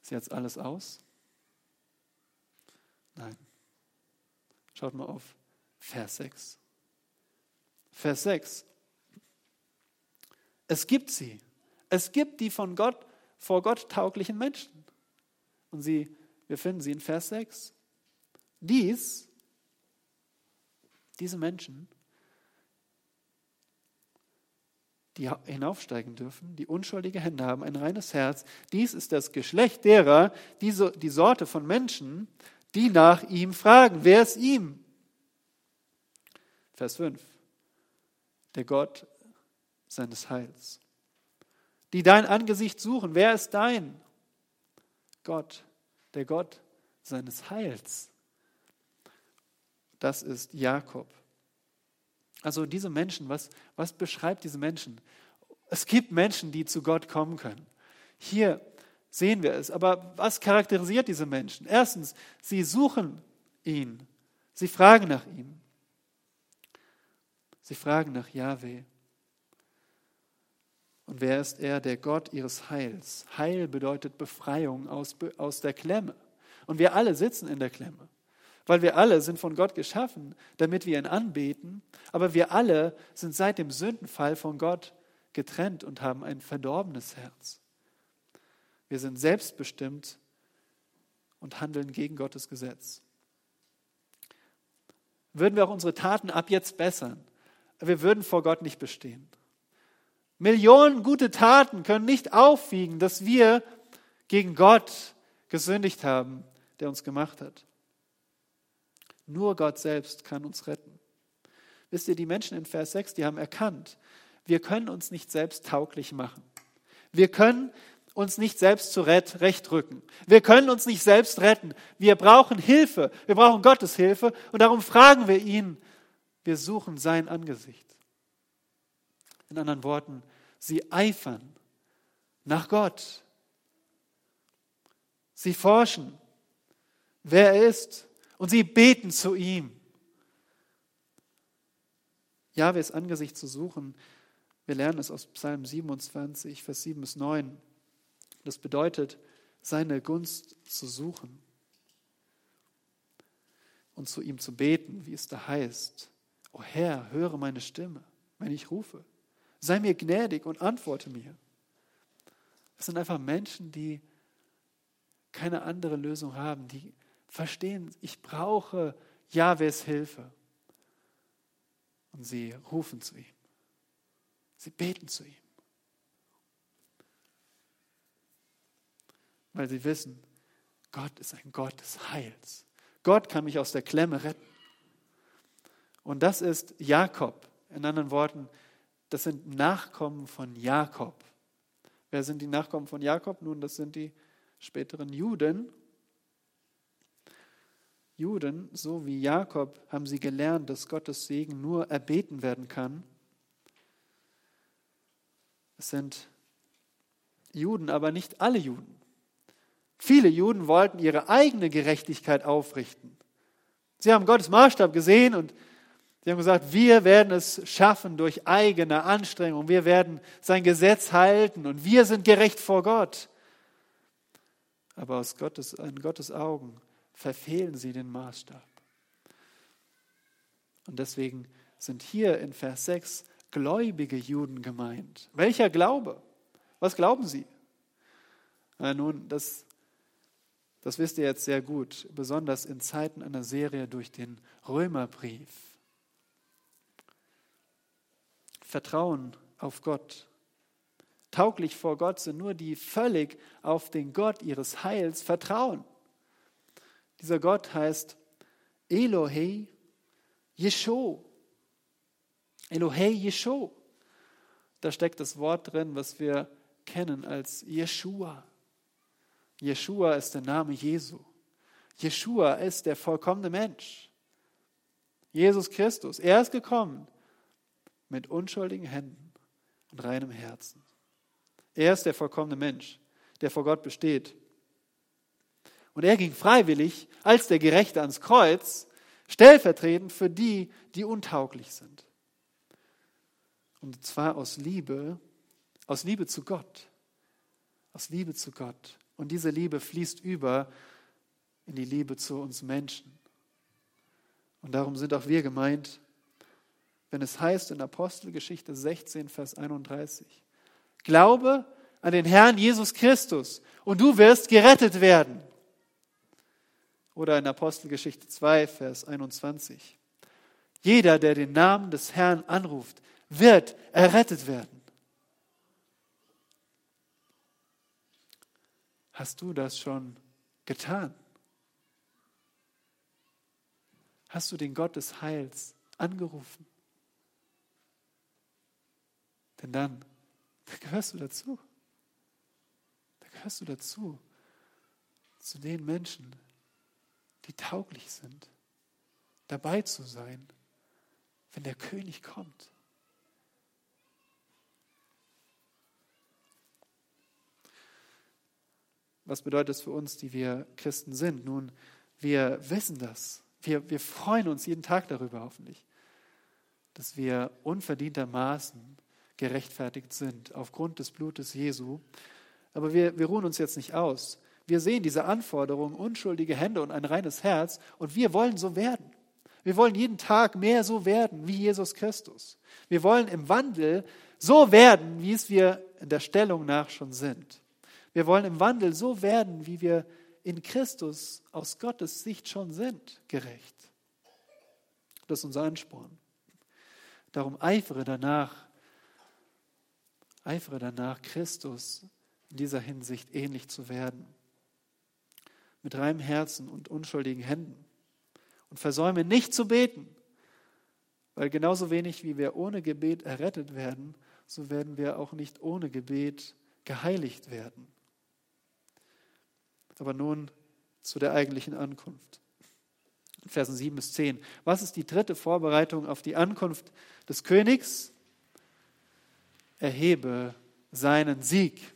Ist jetzt alles aus? Nein. Schaut mal auf Vers 6. Vers 6. Es gibt sie. Es gibt die von Gott, vor Gott tauglichen Menschen. Und sie, wir finden sie in Vers 6. Dies, diese Menschen, die hinaufsteigen dürfen, die unschuldige Hände haben, ein reines Herz. Dies ist das Geschlecht derer, die, so, die Sorte von Menschen, die nach ihm fragen. Wer ist ihm? Vers 5. Der Gott seines Heils. Die dein Angesicht suchen. Wer ist dein? Gott, der Gott seines Heils. Das ist Jakob. Also diese Menschen, was, was beschreibt diese Menschen? Es gibt Menschen, die zu Gott kommen können. Hier sehen wir es. Aber was charakterisiert diese Menschen? Erstens, sie suchen ihn. Sie fragen nach ihm. Sie fragen nach Yahweh. Und wer ist er? Der Gott ihres Heils. Heil bedeutet Befreiung aus, aus der Klemme. Und wir alle sitzen in der Klemme weil wir alle sind von Gott geschaffen, damit wir ihn anbeten, aber wir alle sind seit dem Sündenfall von Gott getrennt und haben ein verdorbenes Herz. Wir sind selbstbestimmt und handeln gegen Gottes Gesetz. Würden wir auch unsere Taten ab jetzt bessern, wir würden vor Gott nicht bestehen. Millionen gute Taten können nicht aufwiegen, dass wir gegen Gott gesündigt haben, der uns gemacht hat. Nur Gott selbst kann uns retten. Wisst ihr, die Menschen in Vers 6, die haben erkannt, wir können uns nicht selbst tauglich machen. Wir können uns nicht selbst zurechtrücken. Wir können uns nicht selbst retten. Wir brauchen Hilfe. Wir brauchen Gottes Hilfe. Und darum fragen wir ihn. Wir suchen sein Angesicht. In anderen Worten, sie eifern nach Gott. Sie forschen, wer er ist, und sie beten zu ihm. Jahwes Angesicht zu suchen, wir lernen es aus Psalm 27, Vers 7 bis 9. Das bedeutet, seine Gunst zu suchen und zu ihm zu beten, wie es da heißt. O Herr, höre meine Stimme, wenn ich rufe. Sei mir gnädig und antworte mir. Es sind einfach Menschen, die keine andere Lösung haben, die verstehen, ich brauche Jahwes Hilfe. Und sie rufen zu ihm. Sie beten zu ihm. Weil sie wissen, Gott ist ein Gott des Heils. Gott kann mich aus der Klemme retten. Und das ist Jakob. In anderen Worten, das sind Nachkommen von Jakob. Wer sind die Nachkommen von Jakob? Nun, das sind die späteren Juden. Juden, so wie Jakob, haben sie gelernt, dass Gottes Segen nur erbeten werden kann. Es sind Juden, aber nicht alle Juden. Viele Juden wollten ihre eigene Gerechtigkeit aufrichten. Sie haben Gottes Maßstab gesehen und sie haben gesagt, wir werden es schaffen durch eigene Anstrengung. Wir werden sein Gesetz halten und wir sind gerecht vor Gott. Aber aus Gottes, in Gottes Augen verfehlen sie den Maßstab. Und deswegen sind hier in Vers 6 gläubige Juden gemeint. Welcher Glaube? Was glauben sie? Na nun, das, das wisst ihr jetzt sehr gut, besonders in Zeiten einer Serie durch den Römerbrief. Vertrauen auf Gott. Tauglich vor Gott sind nur die völlig auf den Gott ihres Heils vertrauen. Dieser Gott heißt Elohe Yesho. Elohe Yesho. Da steckt das Wort drin, was wir kennen als Yeshua. Yeshua ist der Name Jesu. Yeshua ist der vollkommene Mensch. Jesus Christus, er ist gekommen mit unschuldigen Händen und reinem Herzen. Er ist der vollkommene Mensch, der vor Gott besteht. Und er ging freiwillig als der Gerechte ans Kreuz, stellvertretend für die, die untauglich sind. Und zwar aus Liebe, aus Liebe zu Gott. Aus Liebe zu Gott. Und diese Liebe fließt über in die Liebe zu uns Menschen. Und darum sind auch wir gemeint, wenn es heißt in Apostelgeschichte 16, Vers 31, Glaube an den Herrn Jesus Christus und du wirst gerettet werden. Oder in Apostelgeschichte 2, Vers 21. Jeder, der den Namen des Herrn anruft, wird errettet werden. Hast du das schon getan? Hast du den Gott des Heils angerufen? Denn dann, da gehörst du dazu. Da gehörst du dazu. Zu den Menschen, die tauglich sind, dabei zu sein, wenn der König kommt. Was bedeutet es für uns, die wir Christen sind? Nun, wir wissen das. Wir, wir freuen uns jeden Tag darüber hoffentlich, dass wir unverdientermaßen gerechtfertigt sind aufgrund des Blutes Jesu. Aber wir, wir ruhen uns jetzt nicht aus. Wir sehen diese Anforderung, unschuldige Hände und ein reines Herz, und wir wollen so werden. Wir wollen jeden Tag mehr so werden wie Jesus Christus. Wir wollen im Wandel so werden, wie es wir in der Stellung nach schon sind. Wir wollen im Wandel so werden, wie wir in Christus aus Gottes Sicht schon sind, gerecht. Das ist unser Ansporn. Darum eifere danach, eifere danach, Christus in dieser Hinsicht ähnlich zu werden mit reinem Herzen und unschuldigen Händen. Und versäume nicht zu beten, weil genauso wenig wie wir ohne Gebet errettet werden, so werden wir auch nicht ohne Gebet geheiligt werden. Aber nun zu der eigentlichen Ankunft. Versen 7 bis 10. Was ist die dritte Vorbereitung auf die Ankunft des Königs? Erhebe seinen Sieg.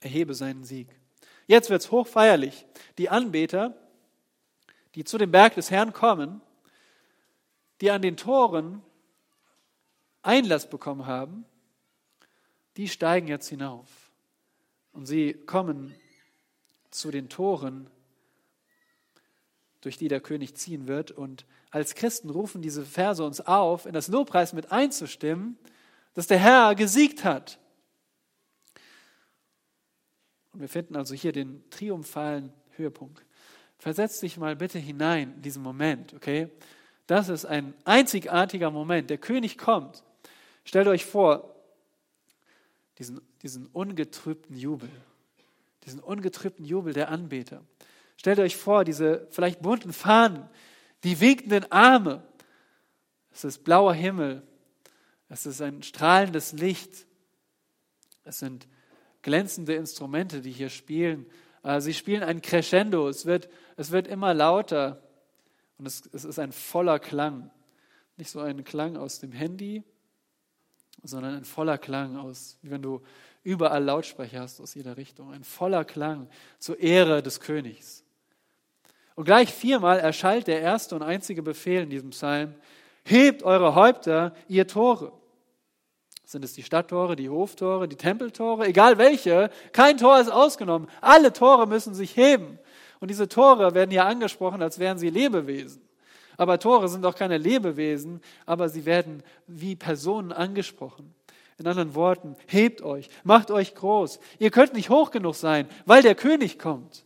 erhebe seinen Sieg. Jetzt wird es hochfeierlich. Die Anbeter, die zu dem Berg des Herrn kommen, die an den Toren Einlass bekommen haben, die steigen jetzt hinauf. Und sie kommen zu den Toren durch die der König ziehen wird. Und als Christen rufen diese Verse uns auf, in das Lobpreis mit einzustimmen, dass der Herr gesiegt hat. Und wir finden also hier den triumphalen Höhepunkt. Versetz dich mal bitte hinein in diesen Moment, okay? Das ist ein einzigartiger Moment. Der König kommt. Stellt euch vor, diesen, diesen ungetrübten Jubel, diesen ungetrübten Jubel der Anbeter. Stellt euch vor, diese vielleicht bunten Fahnen, die winkenden Arme. Es ist blauer Himmel. Es ist ein strahlendes Licht. Es sind glänzende Instrumente, die hier spielen. Äh, sie spielen ein Crescendo. Es wird, es wird immer lauter. Und es, es ist ein voller Klang. Nicht so ein Klang aus dem Handy, sondern ein voller Klang aus, wie wenn du überall Lautsprecher hast aus jeder Richtung. Ein voller Klang zur Ehre des Königs. Und gleich viermal erschallt der erste und einzige Befehl in diesem Psalm, hebt eure Häupter, ihr Tore. Sind es die Stadttore, die Hoftore, die Tempeltore, egal welche, kein Tor ist ausgenommen. Alle Tore müssen sich heben. Und diese Tore werden hier angesprochen, als wären sie Lebewesen. Aber Tore sind auch keine Lebewesen, aber sie werden wie Personen angesprochen. In anderen Worten, hebt euch, macht euch groß. Ihr könnt nicht hoch genug sein, weil der König kommt.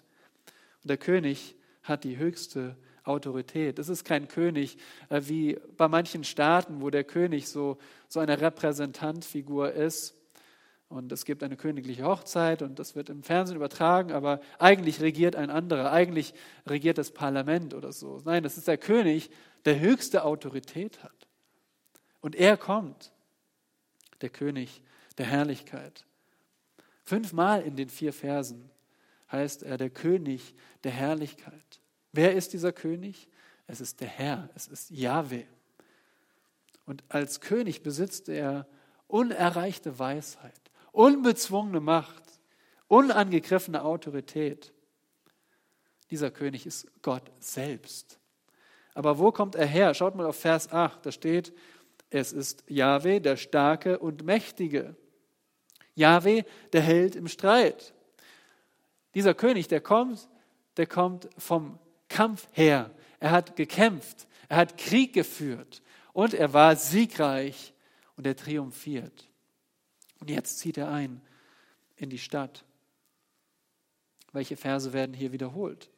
Und der König hat die höchste Autorität. Es ist kein König äh, wie bei manchen Staaten, wo der König so, so eine Repräsentantfigur ist. Und es gibt eine königliche Hochzeit und das wird im Fernsehen übertragen, aber eigentlich regiert ein anderer, eigentlich regiert das Parlament oder so. Nein, das ist der König, der höchste Autorität hat. Und er kommt der König der Herrlichkeit. Fünfmal in den vier Versen heißt er der König der Herrlichkeit. Wer ist dieser König? Es ist der Herr, es ist Yahweh. Und als König besitzt er unerreichte Weisheit, unbezwungene Macht, unangegriffene Autorität. Dieser König ist Gott selbst. Aber wo kommt er her? Schaut mal auf Vers 8, da steht, es ist Jahwe, der Starke und Mächtige. Jahwe, der Held im Streit. Dieser König, der kommt, der kommt vom Kampf her. Er hat gekämpft, er hat Krieg geführt und er war siegreich und er triumphiert. Und jetzt zieht er ein in die Stadt. Welche Verse werden hier wiederholt?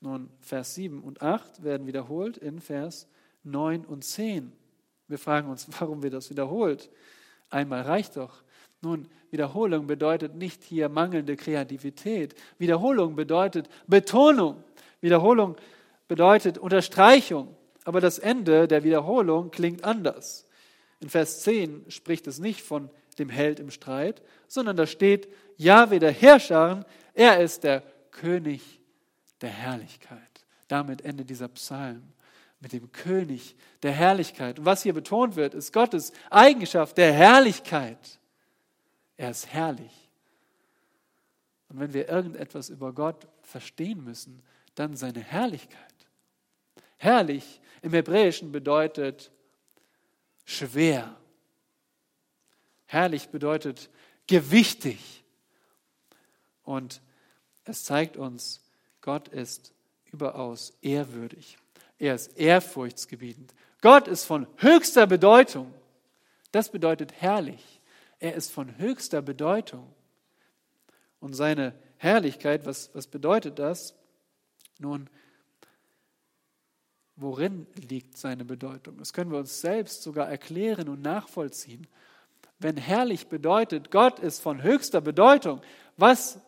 Nun, Vers 7 und 8 werden wiederholt in Vers 9 und 10. Wir fragen uns, warum wird das wiederholt? Einmal reicht doch. Nun, Wiederholung bedeutet nicht hier mangelnde Kreativität. Wiederholung bedeutet Betonung. Wiederholung bedeutet Unterstreichung. Aber das Ende der Wiederholung klingt anders. In Vers 10 spricht es nicht von dem Held im Streit, sondern da steht, Jahwe der Herrscher, er ist der König der Herrlichkeit. Damit endet dieser Psalm mit dem König der Herrlichkeit. Und was hier betont wird, ist Gottes Eigenschaft der Herrlichkeit. Er ist herrlich. Und wenn wir irgendetwas über Gott verstehen müssen, dann seine Herrlichkeit. Herrlich im Hebräischen bedeutet schwer. Herrlich bedeutet gewichtig. Und es zeigt uns, Gott ist überaus ehrwürdig. Er ist ehrfurchtsgebietend. Gott ist von höchster Bedeutung. Das bedeutet herrlich. Er ist von höchster Bedeutung. Und seine Herrlichkeit, was, was bedeutet das? Nun, worin liegt seine Bedeutung? Das können wir uns selbst sogar erklären und nachvollziehen. Wenn herrlich bedeutet, Gott ist von höchster Bedeutung, was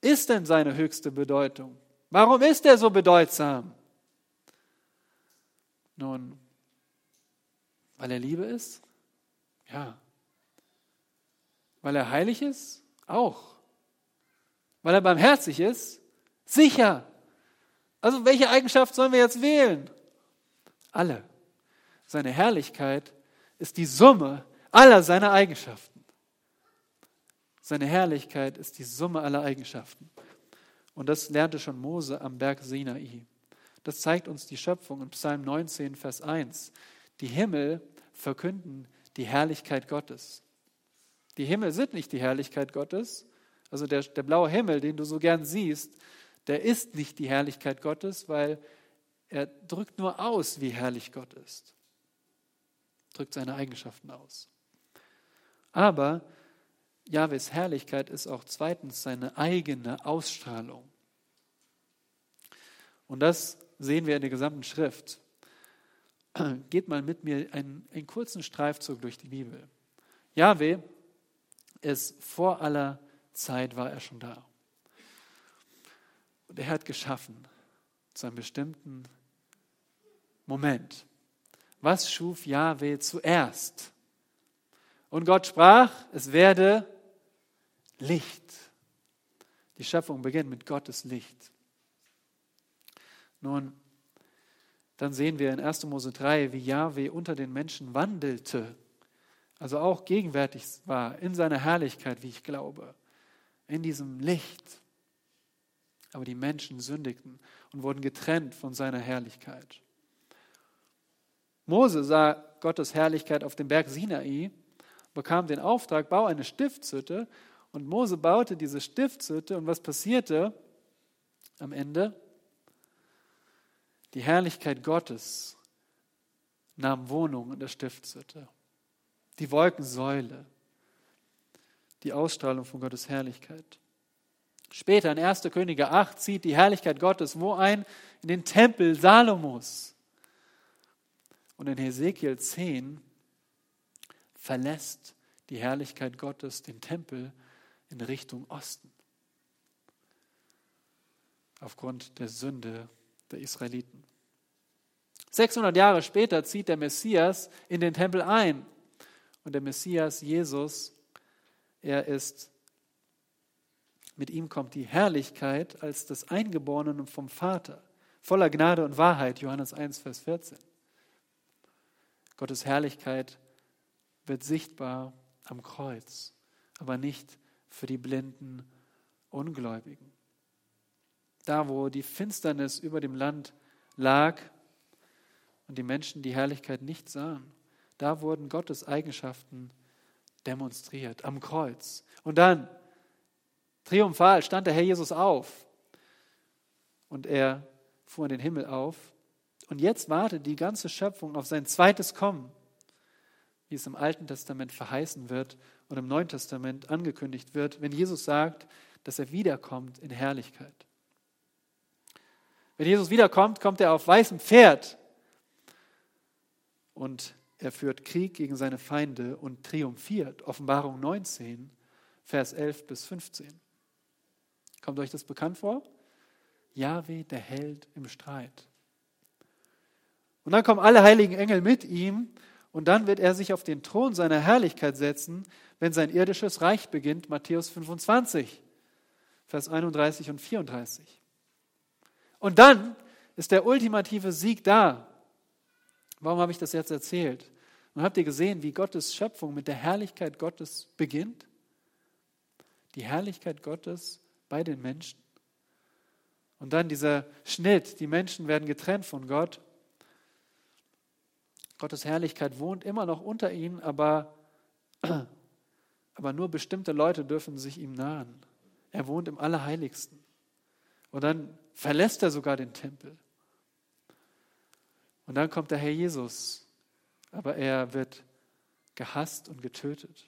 ist denn seine höchste Bedeutung? Warum ist er so bedeutsam? Nun, weil er Liebe ist? Ja. Weil er heilig ist? Auch. Weil er barmherzig ist? Sicher. Also welche Eigenschaft sollen wir jetzt wählen? Alle. Seine Herrlichkeit ist die Summe aller seiner Eigenschaften. Seine Herrlichkeit ist die Summe aller Eigenschaften. Und das lernte schon Mose am Berg Sinai. Das zeigt uns die Schöpfung in Psalm 19, Vers 1. Die Himmel verkünden die Herrlichkeit Gottes. Die Himmel sind nicht die Herrlichkeit Gottes. Also der, der blaue Himmel, den du so gern siehst, der ist nicht die Herrlichkeit Gottes, weil er drückt nur aus, wie herrlich Gott ist. Drückt seine Eigenschaften aus. Aber Jahwes Herrlichkeit ist auch zweitens seine eigene Ausstrahlung. Und das sehen wir in der gesamten Schrift. Geht mal mit mir einen, einen kurzen Streifzug durch die Bibel. Jahwe ist vor aller Zeit war er schon da. Und er hat geschaffen zu einem bestimmten Moment. Was schuf Jahwe zuerst? Und Gott sprach, es werde Licht. Die Schöpfung beginnt mit Gottes Licht. Nun, dann sehen wir in 1. Mose 3, wie Jahwe unter den Menschen wandelte, also auch gegenwärtig war in seiner Herrlichkeit, wie ich glaube, in diesem Licht. Aber die Menschen sündigten und wurden getrennt von seiner Herrlichkeit. Mose sah Gottes Herrlichkeit auf dem Berg Sinai, bekam den Auftrag, bau eine Stiftshütte. Und Mose baute diese Stiftshütte. Und was passierte am Ende? Die Herrlichkeit Gottes nahm Wohnung in der Stiftshütte. Die Wolkensäule, die Ausstrahlung von Gottes Herrlichkeit. Später in 1. Könige 8 zieht die Herrlichkeit Gottes wo ein? In den Tempel Salomos. Und in Hesekiel 10 verlässt die Herrlichkeit Gottes den Tempel in Richtung Osten. Aufgrund der Sünde der Israeliten. 600 Jahre später zieht der Messias in den Tempel ein. Und der Messias, Jesus, er ist mit ihm kommt die Herrlichkeit als das Eingeborene vom Vater, voller Gnade und Wahrheit, Johannes 1, Vers 14. Gottes Herrlichkeit wird sichtbar am Kreuz, aber nicht für die blinden Ungläubigen. Da, wo die Finsternis über dem Land lag und die Menschen die Herrlichkeit nicht sahen, da wurden Gottes Eigenschaften demonstriert am Kreuz. Und dann Triumphal stand der Herr Jesus auf und er fuhr in den Himmel auf. Und jetzt wartet die ganze Schöpfung auf sein zweites Kommen, wie es im Alten Testament verheißen wird und im Neuen Testament angekündigt wird, wenn Jesus sagt, dass er wiederkommt in Herrlichkeit. Wenn Jesus wiederkommt, kommt er auf weißem Pferd und er führt Krieg gegen seine Feinde und triumphiert. Offenbarung 19, Vers 11 bis 15. Kommt euch das bekannt vor? Jahwe, der Held im Streit. Und dann kommen alle heiligen Engel mit ihm und dann wird er sich auf den Thron seiner Herrlichkeit setzen, wenn sein irdisches Reich beginnt, Matthäus 25, Vers 31 und 34. Und dann ist der ultimative Sieg da. Warum habe ich das jetzt erzählt? Und habt ihr gesehen, wie Gottes Schöpfung mit der Herrlichkeit Gottes beginnt? Die Herrlichkeit Gottes bei den Menschen. Und dann dieser Schnitt, die Menschen werden getrennt von Gott. Gottes Herrlichkeit wohnt immer noch unter ihnen, aber, aber nur bestimmte Leute dürfen sich ihm nahen. Er wohnt im Allerheiligsten. Und dann verlässt er sogar den Tempel. Und dann kommt der Herr Jesus, aber er wird gehasst und getötet.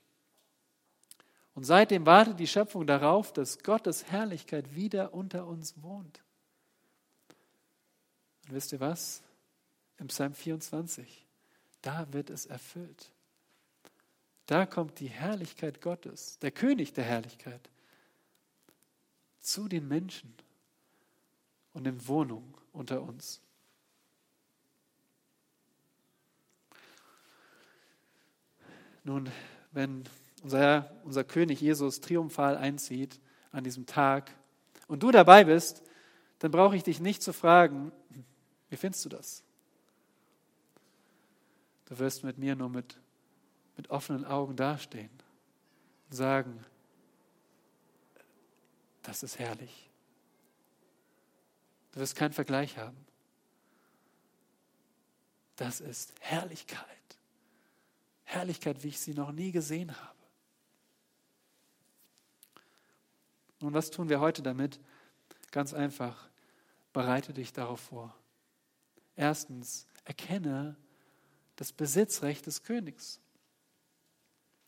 Und seitdem wartet die Schöpfung darauf, dass Gottes Herrlichkeit wieder unter uns wohnt. Und wisst ihr was? Im Psalm 24, da wird es erfüllt. Da kommt die Herrlichkeit Gottes, der König der Herrlichkeit, zu den Menschen und in Wohnung unter uns. Nun, wenn unser Herr, unser König Jesus triumphal einzieht an diesem Tag und du dabei bist, dann brauche ich dich nicht zu fragen, wie findest du das? Du wirst mit mir nur mit, mit offenen Augen dastehen und sagen, das ist herrlich. Du wirst keinen Vergleich haben. Das ist Herrlichkeit. Herrlichkeit, wie ich sie noch nie gesehen habe. Und was tun wir heute damit? Ganz einfach, bereite dich darauf vor. Erstens, erkenne das Besitzrecht des Königs.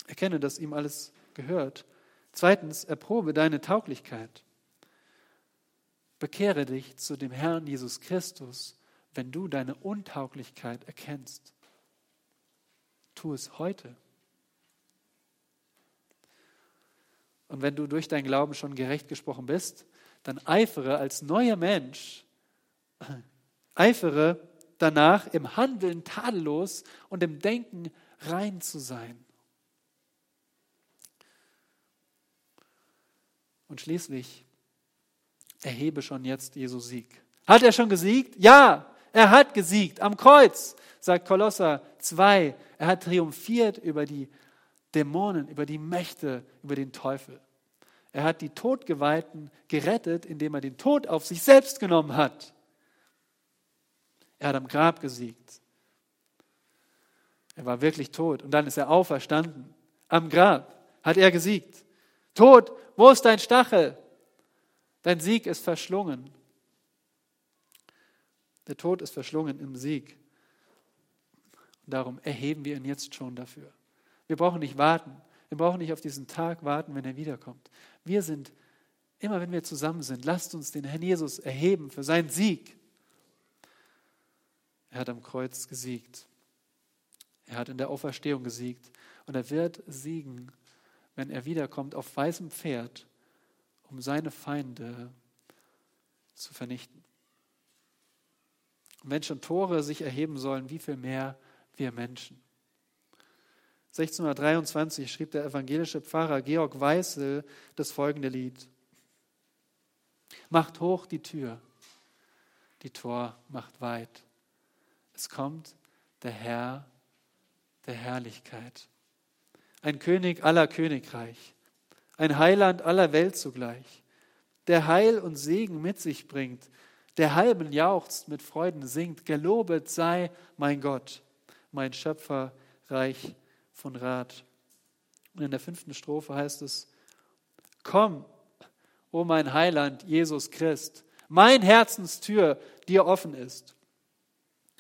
Erkenne, dass ihm alles gehört. Zweitens, erprobe deine Tauglichkeit. Bekehre dich zu dem Herrn Jesus Christus, wenn du deine Untauglichkeit erkennst. Tu es heute. Und wenn du durch deinen Glauben schon gerecht gesprochen bist, dann eifere als neuer Mensch, eifere danach im Handeln tadellos und im Denken rein zu sein. Und schließlich erhebe schon jetzt Jesu Sieg. Hat er schon gesiegt? Ja, er hat gesiegt am Kreuz, sagt Kolosser 2. Er hat triumphiert über die Dämonen, über die Mächte, über den Teufel. Er hat die Todgeweihten gerettet, indem er den Tod auf sich selbst genommen hat. Er hat am Grab gesiegt. Er war wirklich tot und dann ist er auferstanden. Am Grab hat er gesiegt. Tod, wo ist dein Stachel? Dein Sieg ist verschlungen. Der Tod ist verschlungen im Sieg. Und darum erheben wir ihn jetzt schon dafür. Wir brauchen nicht warten. Wir brauchen nicht auf diesen Tag warten, wenn er wiederkommt. Wir sind, immer wenn wir zusammen sind, lasst uns den Herrn Jesus erheben für seinen Sieg. Er hat am Kreuz gesiegt. Er hat in der Auferstehung gesiegt. Und er wird siegen, wenn er wiederkommt auf weißem Pferd, um seine Feinde zu vernichten. Schon Tore sich erheben sollen, wie viel mehr wir Menschen. 1623 schrieb der evangelische Pfarrer Georg Weißel das folgende Lied. Macht hoch die Tür, die Tor macht weit. Es kommt der Herr der Herrlichkeit. Ein König aller Königreich, ein Heiland aller Welt zugleich, der Heil und Segen mit sich bringt, der halben jauchzt, mit Freuden singt, gelobet sei mein Gott, mein Schöpfer reich von Rat. Und in der fünften Strophe heißt es, komm, o mein Heiland, Jesus Christ, mein Herzenstür dir offen ist.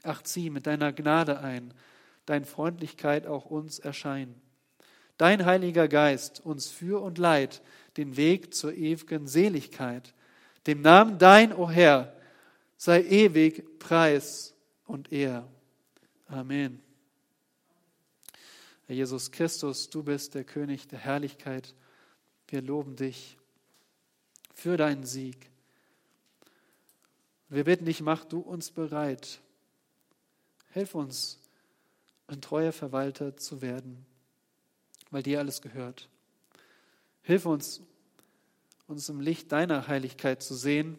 Ach, zieh mit deiner Gnade ein, dein Freundlichkeit auch uns erscheinen. Dein Heiliger Geist uns für und leid den Weg zur ewigen Seligkeit. Dem Namen dein, o Herr, sei ewig Preis und Ehr. Amen. Herr Jesus Christus, du bist der König der Herrlichkeit. Wir loben dich für deinen Sieg. Wir bitten dich, mach du uns bereit. Hilf uns, ein treuer Verwalter zu werden, weil dir alles gehört. Hilf uns, uns im Licht deiner Heiligkeit zu sehen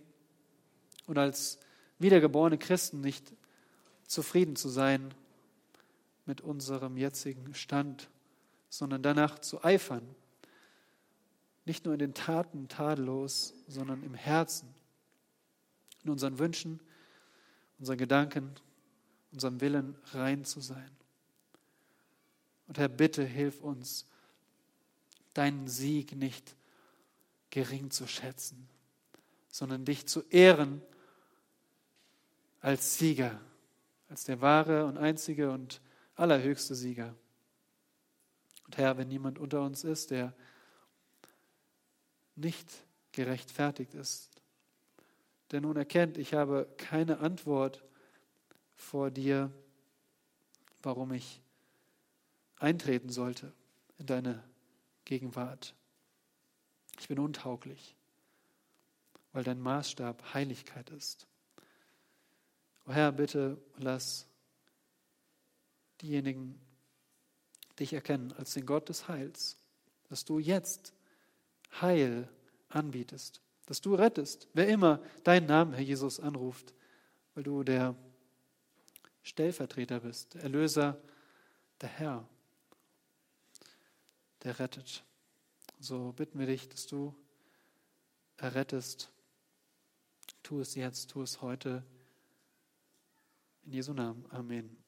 und als wiedergeborene Christen nicht zufrieden zu sein mit unserem jetzigen Stand, sondern danach zu eifern. Nicht nur in den Taten tadellos, sondern im Herzen, in unseren Wünschen, unseren Gedanken, unserem Willen rein zu sein. Und Herr, bitte hilf uns, deinen Sieg nicht gering zu schätzen, sondern dich zu ehren als Sieger, als der wahre und einzige und allerhöchste Sieger. Und Herr, wenn niemand unter uns ist, der nicht gerechtfertigt ist, der nun erkennt, ich habe keine Antwort vor dir, warum ich eintreten sollte in deine Gegenwart. Ich bin untauglich, weil dein Maßstab Heiligkeit ist. O Herr, bitte lass diejenigen dich erkennen als den Gott des Heils, dass du jetzt Heil anbietest, dass du rettest, wer immer deinen Namen, Herr Jesus, anruft, weil du der Stellvertreter bist, der Erlöser, der Herr, der rettet. So bitten wir dich, dass du errettest. Tu es jetzt, tu es heute. In Jesu Namen. Amen.